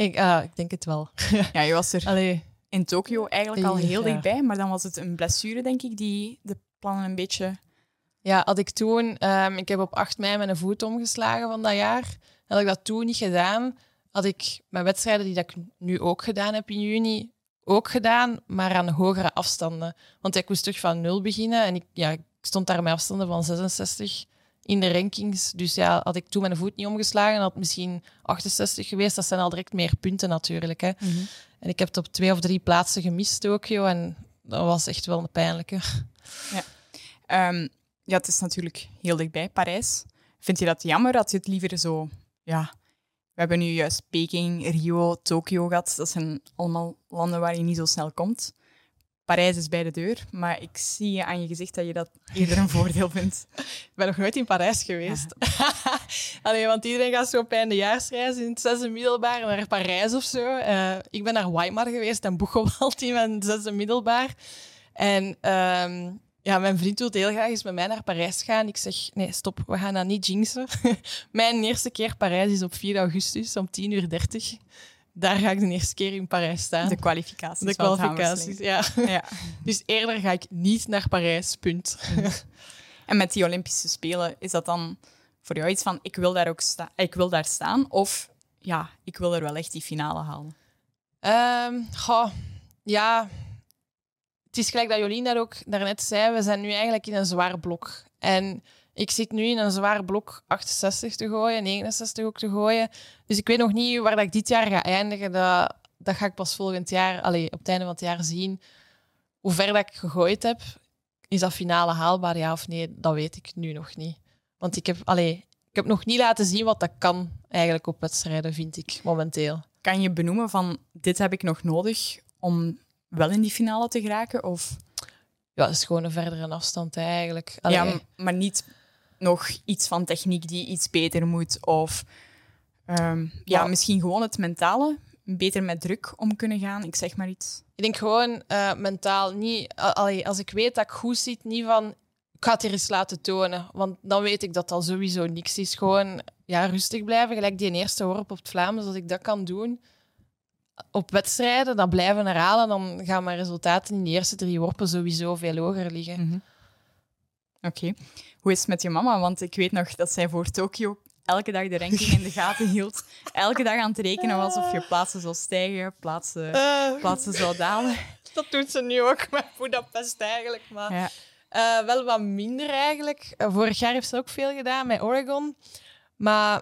Ik, ah, ik denk het wel. Ja, je was er Allee, in Tokio eigenlijk al heel Ja. dichtbij, maar dan was het een blessure, denk ik, die de plannen een beetje... Ja, had ik toen... ehm, ik heb op 8 mei mijn voet omgeslagen van dat jaar. Had ik dat toen niet gedaan, had ik mijn wedstrijden die dat ik nu ook gedaan heb in juni, ook gedaan, maar aan hogere afstanden. Want ik moest terug van nul beginnen en ik, ja, ik stond daar met afstanden van 66 in de rankings. Dus ja, had ik toen mijn voet niet omgeslagen, had het misschien 68 geweest. Dat zijn al direct meer punten natuurlijk. Hè. En ik heb het op twee of drie plaatsen gemist, Tokio. En dat was echt wel een pijnlijke. Ehm, ja, het is natuurlijk heel dichtbij, Parijs. Vind je dat jammer dat je het liever zo... Ja, hebben nu juist Peking, Rio, Tokio gehad. Dat zijn allemaal landen waar je niet zo snel komt. Parijs is bij de deur, maar ik zie aan je gezicht dat je dat eerder een voordeel vindt. Ik ben nog nooit in Parijs geweest. Allee, want iedereen gaat zo op eindejaarsreis in het zesde middelbaar naar Parijs of zo. Eh, ik ben naar Weimar geweest en Boegewald in mijn zesde middelbaar. En ehm, ja, mijn vriend wil heel graag eens met mij naar Parijs gaan. Ik zeg, nee, stop, we gaan dat niet jinxen. mijn eerste keer Parijs is op 4 augustus om 10.30 uur. 30. Daar ga ik de eerste keer in Parijs staan. De kwalificaties. De kwalificaties, ja. Ja. Dus eerder ga ik niet naar Parijs, punt. En met die Olympische Spelen, is dat dan voor jou iets van, ik wil daar ook sta ik wil daar staan? Of ja, ik wil er wel echt die finale halen? Ehm, goh, ja, het is gelijk dat Jolien dat ook daarnet zei. We zijn nu eigenlijk in een zwaar blok. En ik zit nu in een zwaar blok 68 te gooien, 69 ook te gooien. Dus ik weet nog niet waar dat ik dit jaar ga eindigen. Dat, dat ga ik pas volgend jaar, allee, op het einde van het jaar zien. Hoe ver dat ik gegooid heb, is dat finale haalbaar, ja of nee? Dat weet ik nu nog niet. Want ik heb, allee, ik heb nog niet laten zien wat dat kan eigenlijk op wedstrijden, vind ik momenteel. Kan je benoemen van dit heb ik nog nodig om wel in die finale te geraken? Of... Ja, dat is gewoon een verdere afstand eigenlijk. Allee. Ja, maar niet nog iets van techniek die iets beter moet. Of ehm, ja, misschien gewoon het mentale. Beter met druk om kunnen gaan. Ik zeg maar iets. Ik denk gewoon eh, mentaal niet. allee, als ik weet dat ik goed zit, niet van. Ik ga het hier eens laten tonen. Want dan weet ik dat dat sowieso niks is. Gewoon ja, rustig blijven. Gelijk die eerste worp op het Vlaams, als ik dat kan doen. Op wedstrijden, dat blijven herhalen, dan gaan mijn resultaten in de eerste drie worpen sowieso veel hoger liggen. Oké. Hoe is het met je mama? Want ik weet nog dat zij voor Tokio elke dag de ranking in de gaten hield. Elke dag aan het rekenen was of je plaatsen zou stijgen, plaatsen, plaatsen zou dalen. dat doet ze nu ook met Budapest eigenlijk. Maar Ja. Eh, wel wat minder eigenlijk. Eh, vorig jaar heeft ze ook veel gedaan met Oregon. Maar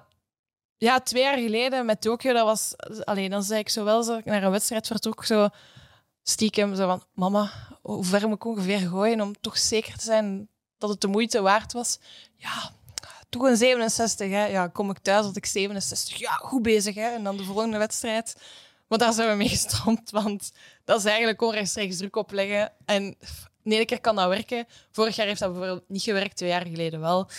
ja, twee jaar geleden met Tokio, dat was... Alleen dan zei ik zo wel, ik naar een wedstrijd vertrok, zo stiekem zo van... Mama, hoe ver moet ik ongeveer gooien om toch zeker te zijn dat het de moeite waard was? Ja, toch een 67, hè. Ja, kom ik thuis, had ik 67. Ja, goed bezig, hè. En dan de volgende wedstrijd... Maar daar zijn we mee gestrand, want dat is eigenlijk onrechtstreeks druk opleggen. En de ene keer kan dat werken. Vorig jaar heeft dat bijvoorbeeld niet gewerkt, twee jaar geleden wel.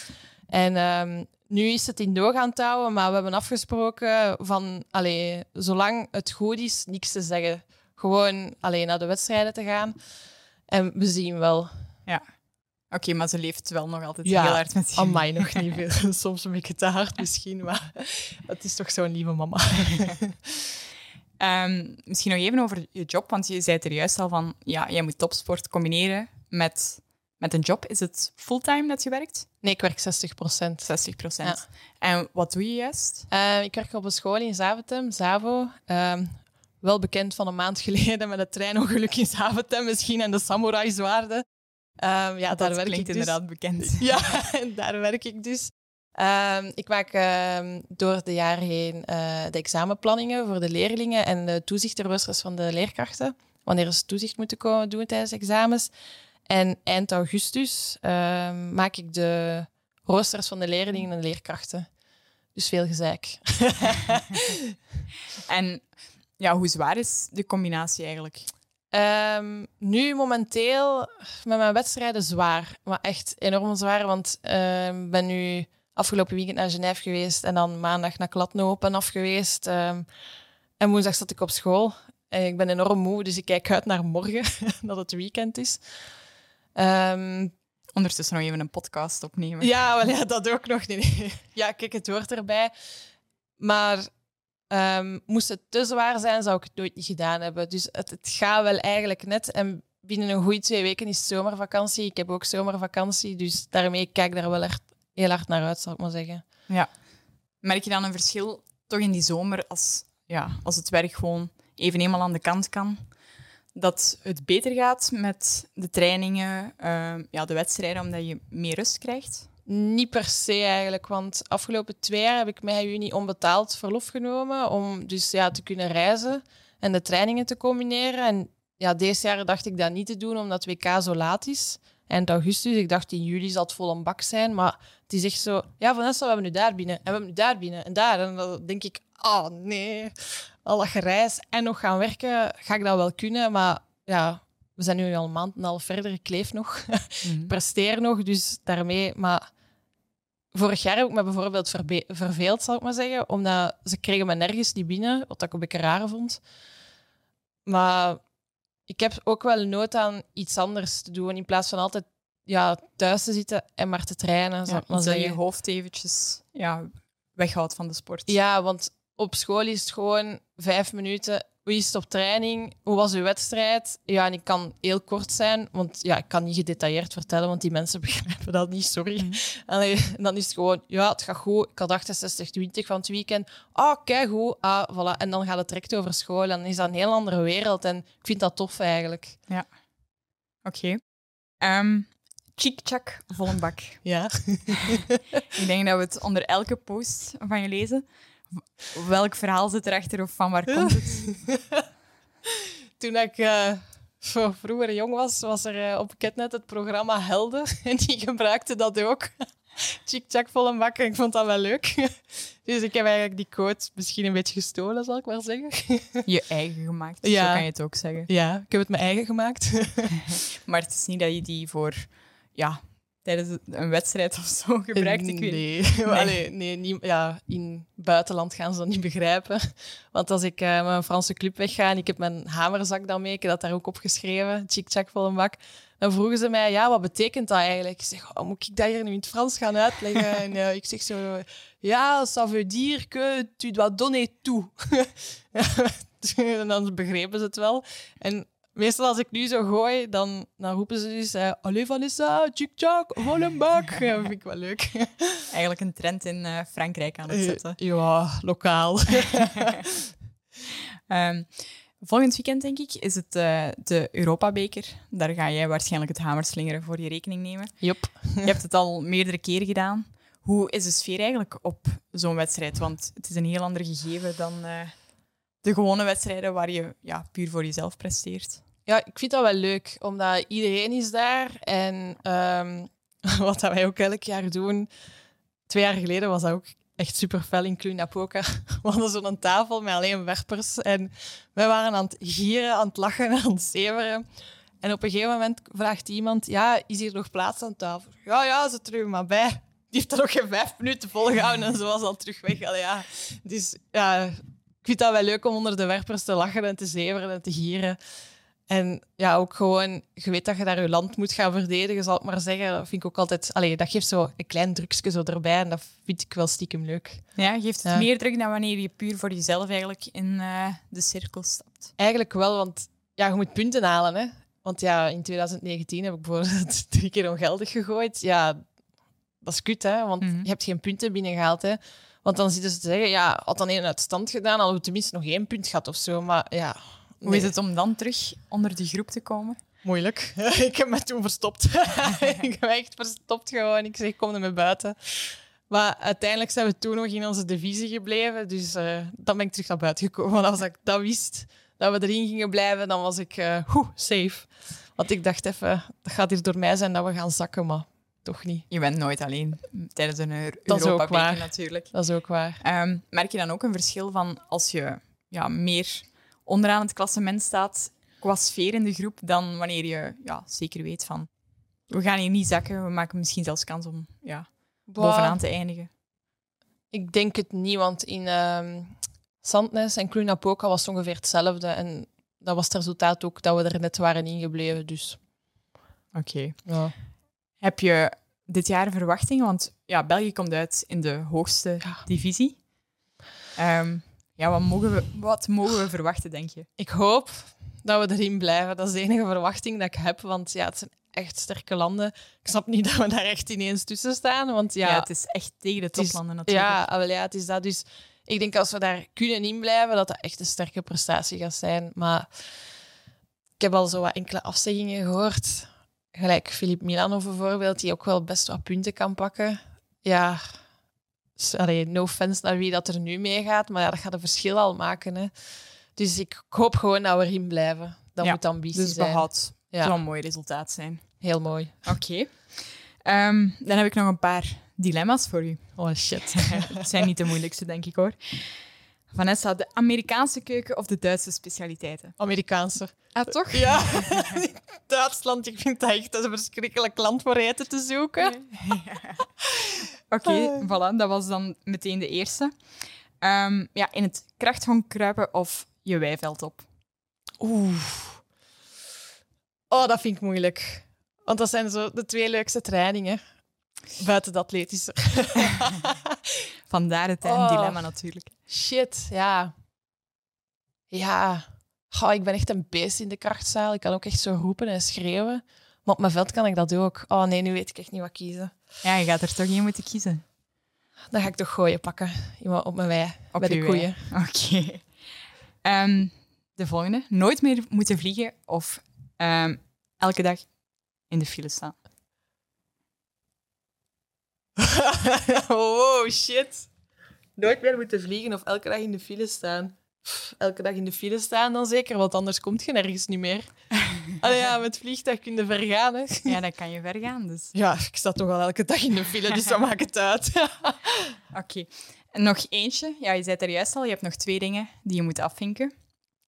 En ehm, nu is het in doog aan het houden, maar we hebben afgesproken van, allee, zolang het goed is, niks te zeggen. Gewoon alleen naar de wedstrijden te gaan. En we zien wel. Oké, maar ze leeft wel nog altijd Ja, heel hard met je. Amai, nog niet veel. Soms een beetje te hard misschien, maar het is toch zo'n lieve mama. Ehm, misschien nog even over je job, want je zei het er juist al van, ja, jij moet topsport combineren met, met een job. Is het fulltime dat je werkt? Nee, ik werk 60 procent. 60 procent. Ja. En wat doe je juist? Eh, ik werk op een school in Zaventem, Zavo. Ehm, wel bekend van een maand geleden met het treinongeluk in Zaventem misschien en de samurai-zwaarden. Ehm, ja, daar werk ik dus. inderdaad bekend. Ja, daar werk ik dus. Ik maak ehm, door de jaren heen eh, de examenplanningen voor de leerlingen en de toezichterwissers van de leerkrachten. Wanneer ze toezicht moeten komen doen tijdens examens. En eind augustus ehm, maak ik de roosters van de leerlingen en de leerkrachten. Dus veel gezeik. En ja, hoe zwaar is de combinatie eigenlijk? Ehm, nu momenteel met mijn wedstrijden zwaar. Maar echt enorm zwaar. Want ehm, ik ben nu afgelopen weekend naar Genève geweest. En dan maandag naar Kladnopen af geweest. En woensdag zat ik op school. En ik ben enorm moe, dus ik kijk uit naar morgen, dat het weekend is. Ehm, Ondertussen nog even een podcast opnemen. ja, wel, ja, dat ook nog niet. Ja, kijk, het hoort erbij. Maar ehm, moest het te zwaar zijn, zou ik het nooit niet gedaan hebben. Dus het, het gaat wel eigenlijk net. En binnen een goede twee weken is zomervakantie. Ik heb ook zomervakantie, dus daarmee kijk ik daar wel echt heel hard naar uit, zal ik maar zeggen. Merk je dan een verschil toch in die zomer als, ja, als het werk gewoon even eenmaal aan de kant kan? Dat het beter gaat met de trainingen, ehm, ja, de wedstrijden, omdat je meer rust krijgt? Niet per se eigenlijk, want afgelopen twee jaar heb ik mei juni onbetaald verlof genomen om dus ja, te kunnen reizen en de trainingen te combineren. En ja, deze jaar dacht ik dat niet te doen omdat WK zo laat is. Eind augustus, ik dacht in juli zal het vol een bak zijn, maar het is echt zo, ja Vanessa, we hebben nu daar binnen en we hebben nu daar binnen en daar. En dan denk ik, oh nee, al dat gereis en nog gaan werken, ga ik dat wel kunnen, maar ja, we zijn nu al een maand en een half verder, ik leef nog presteer nog, dus daarmee. Maar vorig jaar heb ik me bijvoorbeeld verveeld, zal ik maar zeggen, omdat ze kregen me nergens niet binnen, wat ik een beetje raar vond. Maar ik heb ook wel nood aan iets anders te doen, in plaats van altijd ja, thuis te zitten en maar te trainen, zal Ja, ik maar dat je hoofd eventjes ja, weghoudt van de sport. Ja, want op school is het gewoon vijf minuten hoe is het op training? Hoe was uw wedstrijd? Ja, en ik kan heel kort zijn, want ja, ik kan niet gedetailleerd vertellen, want die mensen begrijpen dat niet, sorry. Allee, en dan is het gewoon, ja, het gaat goed. Ik had 68-20 van het weekend. Ah, kijk goed. Ah, voilà. En dan gaat het direct over school. En dan is dat een heel andere wereld. En ik vind dat tof eigenlijk. Oké. Ehm Chick-chak, volle bak. Ja. Ik denk dat we het onder elke post van je lezen. Welk verhaal zit erachter of van waar komt het? Toen ik v- vroeger jong was, was er eh, op Ketnet het programma Helden. En die gebruikte dat ook. Chick Chak vol een bak. Ik vond dat wel leuk. Dus ik heb eigenlijk die quote misschien een beetje gestolen, zal ik maar zeggen. Je eigen gemaakt, Ja. zo kan je het ook zeggen. Ja, ik heb het mijn eigen gemaakt. Maar het is niet dat je die voor, ja, tijdens een wedstrijd of zo gebruikt. Ik weet nee. Allee, nee niet, ja, in het buitenland gaan ze dat niet begrijpen. Want als ik eh, met een Franse club wegga en ik heb mijn hamerzak dan mee, ik heb dat daar ook opgeschreven, chick-chak vol een bak, dan vroegen ze mij, ja, wat betekent dat eigenlijk? Ik zeg, oh, moet ik dat hier nu in het Frans gaan uitleggen? en eh, ik zeg zo, ja, ça veut dire que tu dois donner tout. en dan begrepen ze het wel. En meestal als ik nu zo gooi, dan, dan roepen ze dus, eh, allee Vanessa, chick-chak, vol een bak. Ja, dat vind ik wel leuk. Eigenlijk een trend in eh, Frankrijk aan het zetten. Ja, lokaal. Ehm, volgend weekend, denk ik, is het eh, de Europabeker. Daar ga jij waarschijnlijk het hamerslingeren voor je rekening nemen. Yep. Je hebt het al meerdere keren gedaan. Hoe is de sfeer eigenlijk op zo'n wedstrijd? Want het is een heel ander gegeven dan eh, de gewone wedstrijden waar je ja, puur voor jezelf presteert. Ja, ik vind dat wel leuk, omdat iedereen is daar. En ehm, wat dat wij ook elk jaar doen... Twee jaar geleden was dat ook echt super fel in Cluj-Napoca. We hadden zo'n tafel met alleen werpers. En wij waren aan het gieren, aan het lachen, aan het zeveren. En op een gegeven moment vraagt iemand... Ja, is hier nog plaats aan tafel? Ja, ja, ze er maar bij. Die heeft dat nog geen vijf minuten volgehouden en ze was al terug weg. Allee, ja. Dus ja, ik vind dat wel leuk om onder de werpers te lachen en te zeveren en te gieren. En ja, ook gewoon, je weet dat je daar je land moet gaan verdedigen, zal ik maar zeggen. Dat vind ik ook altijd... Allee, dat geeft zo een klein drukje zo erbij en dat vind ik wel stiekem leuk. Ja, geeft het Ja. meer druk dan wanneer je puur voor jezelf eigenlijk in eh, de cirkel stapt. Eigenlijk wel, want ja, je moet punten halen. Hè? Want ja, in 2019 heb ik bijvoorbeeld drie keer ongeldig gegooid. Ja, dat is kut, hè? want Mhm. je hebt geen punten binnengehaald. Hè? Want dan zitten ze te zeggen, ja, had dan één uit stand gedaan, hadden we tenminste nog één punt gehad of zo. Maar ja... Hoe is het om dan terug onder die groep te komen? Moeilijk. ik heb me toen verstopt. ik heb echt verstopt gewoon. Ik zeg, kom er mee buiten. Maar uiteindelijk zijn we toen nog in onze divisie gebleven. Dus eh, dan ben ik terug naar buiten gekomen. Want als ik dat wist, dat we erin gingen blijven, dan was ik eh, oeh, safe. Want ik dacht even, dat gaat hier door mij zijn dat we gaan zakken, maar toch niet. Je bent nooit alleen tijdens een Eu- Dat is ook Europa-beker waar. natuurlijk. Dat is ook waar. Ehm, merk je dan ook een verschil van als je ja, meer onderaan het klassement staat qua sfeer in de groep dan wanneer je ja, zeker weet van we gaan hier niet zakken, we maken misschien zelfs kans om ja, bovenaan te eindigen. Ik denk het niet, want in ehm Sandnes en Cluj-Napoca was het ongeveer hetzelfde. En dat was het resultaat ook dat we er net waren ingebleven. Dus Oké. ja. Heb je dit jaar verwachtingen? Want ja, België komt uit in de hoogste Ja. divisie. Ehm, ja, wat mogen, we, wat mogen we verwachten, denk je? Ik hoop dat we erin blijven. Dat is de enige verwachting dat ik heb. Want ja, het zijn echt sterke landen. Ik snap niet dat we daar echt ineens tussen staan. Want ja, Ja, het is echt tegen de is- toplanden natuurlijk. ja, wel, ja, het is dat. Dus ik denk als we daar kunnen inblijven, dat dat echt een sterke prestatie gaat zijn. Maar ik heb al zo wat enkele afzeggingen gehoord. Gelijk Filip Milano bijvoorbeeld, die ook wel best wat punten kan pakken. Ja, allee, no offense naar wie dat er nu meegaat, maar ja, dat gaat een verschil al maken. Hè. Dus ik hoop gewoon dat we erin blijven. Dat Ja, moet ambitie Dus zijn. behoud Ja. zou een mooi resultaat zijn. Heel mooi. Oké. Ehm, dan heb ik nog een paar dilemma's voor u. Oh shit. Het zijn niet de moeilijkste, denk ik hoor. Vanessa, de Amerikaanse keuken of de Duitse specialiteiten? Amerikaanse. Ah, toch? Ja, Duitsland, ik vind dat echt een verschrikkelijk land voor eten te zoeken. Oké, voilà, dat was dan meteen de eerste. Ehm, ja, in het krachthonk kruipen of je weiveld op? Oeh. Oh, dat vind ik moeilijk. Want dat zijn zo de twee leukste trainingen. Buiten de atletische. Vandaar het Oh. dilemma natuurlijk. Shit, ja. Ja, Goh, ik ben echt een beest in de krachtzaal. Ik kan ook echt zo roepen en schreeuwen. Maar op mijn veld kan ik dat ook. Oh nee, nu weet ik echt niet wat kiezen. Ja, je gaat er toch één moeten kiezen. Dan ga ik toch gooien pakken. Iemand op mijn wei, Op bij de koeien. Oké. Ehm, de volgende. Nooit meer moeten vliegen of ehm, elke dag in de file staan. wow, shit. Nooit meer moeten vliegen of elke dag in de file staan. Pff, elke dag in de file staan dan zeker, want anders komt je nergens niet meer. Allee, ja, met vliegtuig kun je ver gaan, hè. Ja, dan kan je ver gaan. Dus. Ja, ik sta toch al elke dag in de file, dus dat maakt het uit. Oké. En nog eentje. Ja, je zei het er juist al. Je hebt nog twee dingen die je moet afvinken.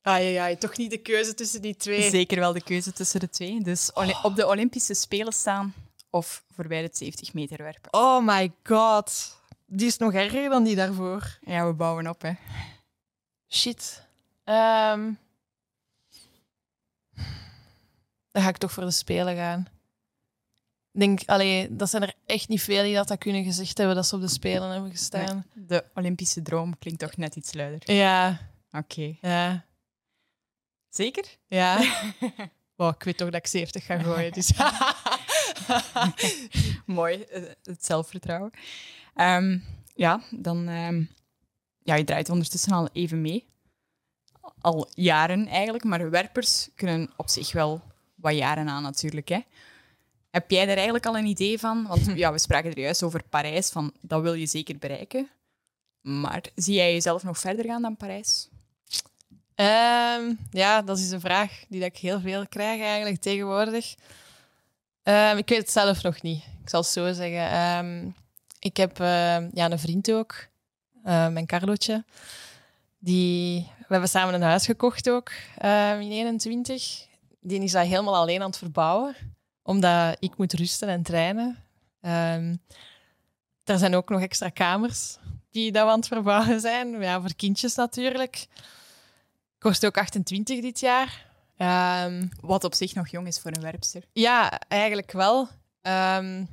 Ai, ai, ai, toch niet de keuze tussen die twee. Zeker wel de keuze tussen de twee. Dus op de Olympische Spelen staan of voorbij de 70 meter werpen. Oh my god. Die is nog erger dan die daarvoor. Ja, we bouwen op, hè. Shit. Ehm, dan ga ik toch voor de Spelen gaan. Ik denk, allee, dat zijn er echt niet veel die dat, dat kunnen gezegd hebben dat ze op de Spelen hebben gestaan. De Olympische droom klinkt toch net iets luider. Ja, Oké. ja, Zeker? ja. Wow, ik weet toch dat ik 70 ga gooien. Dus. Mooi, eh, het zelfvertrouwen. Ehm, ja, dan... ehm, ja, je draait ondertussen al even mee. Al jaren eigenlijk, maar werpers kunnen op zich wel wat jaren aan natuurlijk. Hè. Heb jij er eigenlijk al een idee van? Want ja, we spraken er juist over Parijs, van dat wil je zeker bereiken. Maar zie jij jezelf nog verder gaan dan Parijs? Ehm, ja, dat is een vraag die dat ik heel veel krijg eigenlijk tegenwoordig. Ehm, ik weet het zelf nog niet. Ik zal het zo zeggen. Ehm, ik heb ja, een vriend ook, eh, mijn Carlotje. Die, we hebben samen een huis gekocht ook ehm, in 21. Die is dat helemaal alleen aan het verbouwen, omdat ik moet rusten en trainen. Ehm er zijn ook nog extra kamers die dat we aan het verbouwen zijn. Ja, voor kindjes natuurlijk. Word ook 28 dit jaar. Ehm, Wat op zich nog jong is voor een werpster. ja, eigenlijk wel. Ehm,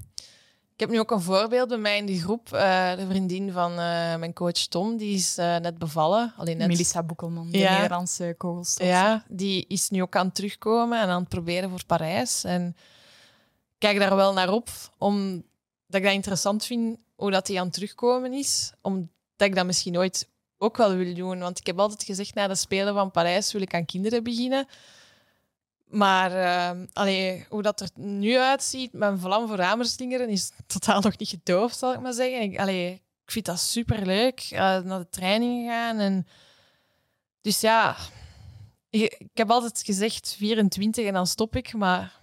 ik heb nu ook een voorbeeld bij mij in die groep. Eh, de vriendin van eh, mijn coach Tom, die is eh, net bevallen. Alleen net, Melissa Boekelman, de. Nederlandse kogelstofster. Ja, die is nu ook aan het terugkomen en aan het proberen voor Parijs. En ik kijk daar wel naar op, omdat ik dat interessant vind hoe dat die aan het terugkomen is. Omdat ik dat misschien ooit ook wel wil doen. Want ik heb altijd gezegd, na de Spelen van Parijs wil ik aan kinderen beginnen. Maar eh, allee, hoe dat er nu uitziet, mijn vlam voor hamerslingeren is totaal nog niet gedoofd, zal ik maar zeggen. Ik, allee, ik vind dat superleuk, uh, naar de training gaan. En... Dus ja, ik, ik heb altijd gezegd 24 en dan stop ik, maar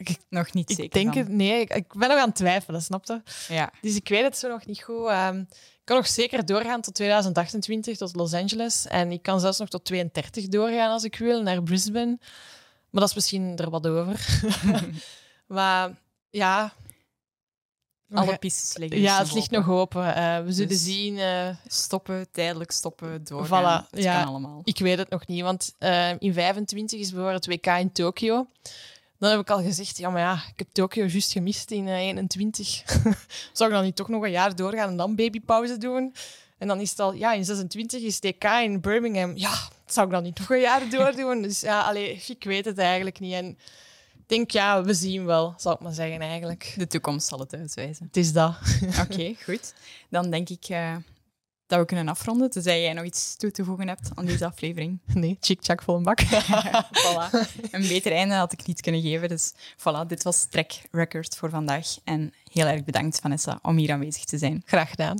Nog niet ik zeker denk van. het, nee, ik, ik ben nog aan het twijfelen, snap je? Ja. Dus ik weet het zo nog niet goed. Ehm, ik kan nog zeker doorgaan tot 2028, tot Los Angeles. En ik kan zelfs nog tot 32 doorgaan als ik wil, naar Brisbane. Maar dat is misschien er wat over. maar ja... Alle pistes liggen Ja, dus het ligt nog open. Eh, we zullen Dus- zien. eh, Stoppen, tijdelijk stoppen, doorgaan. Voilà, Het ja. kan allemaal. Ik weet het nog niet, want eh, in 25 is bijvoorbeeld het WK in Tokio. Dan heb ik al gezegd, ja, maar ja, ik heb Tokio juist gemist in eh, 21. Zou ik dan niet toch nog een jaar doorgaan en dan babypauze doen? En dan is het al, ja, in 26 is TK in Birmingham. Ja, zou ik dan niet nog een jaar doordoen? Dus ja, allee, ik weet het eigenlijk niet. En ik denk, ja, we zien wel, zal ik maar zeggen eigenlijk. De toekomst zal het uitwijzen. Het is dat. Oké, goed. Dan denk ik eh, dat we kunnen afronden, tenzij jij nog iets toe te voegen hebt aan deze aflevering. Nee, chick-chak vol een bak. voilà. Een beter einde had ik niet kunnen geven. Dus voilà, dit was Track Record voor vandaag. En heel erg bedankt, Vanessa, om hier aanwezig te zijn. Graag gedaan.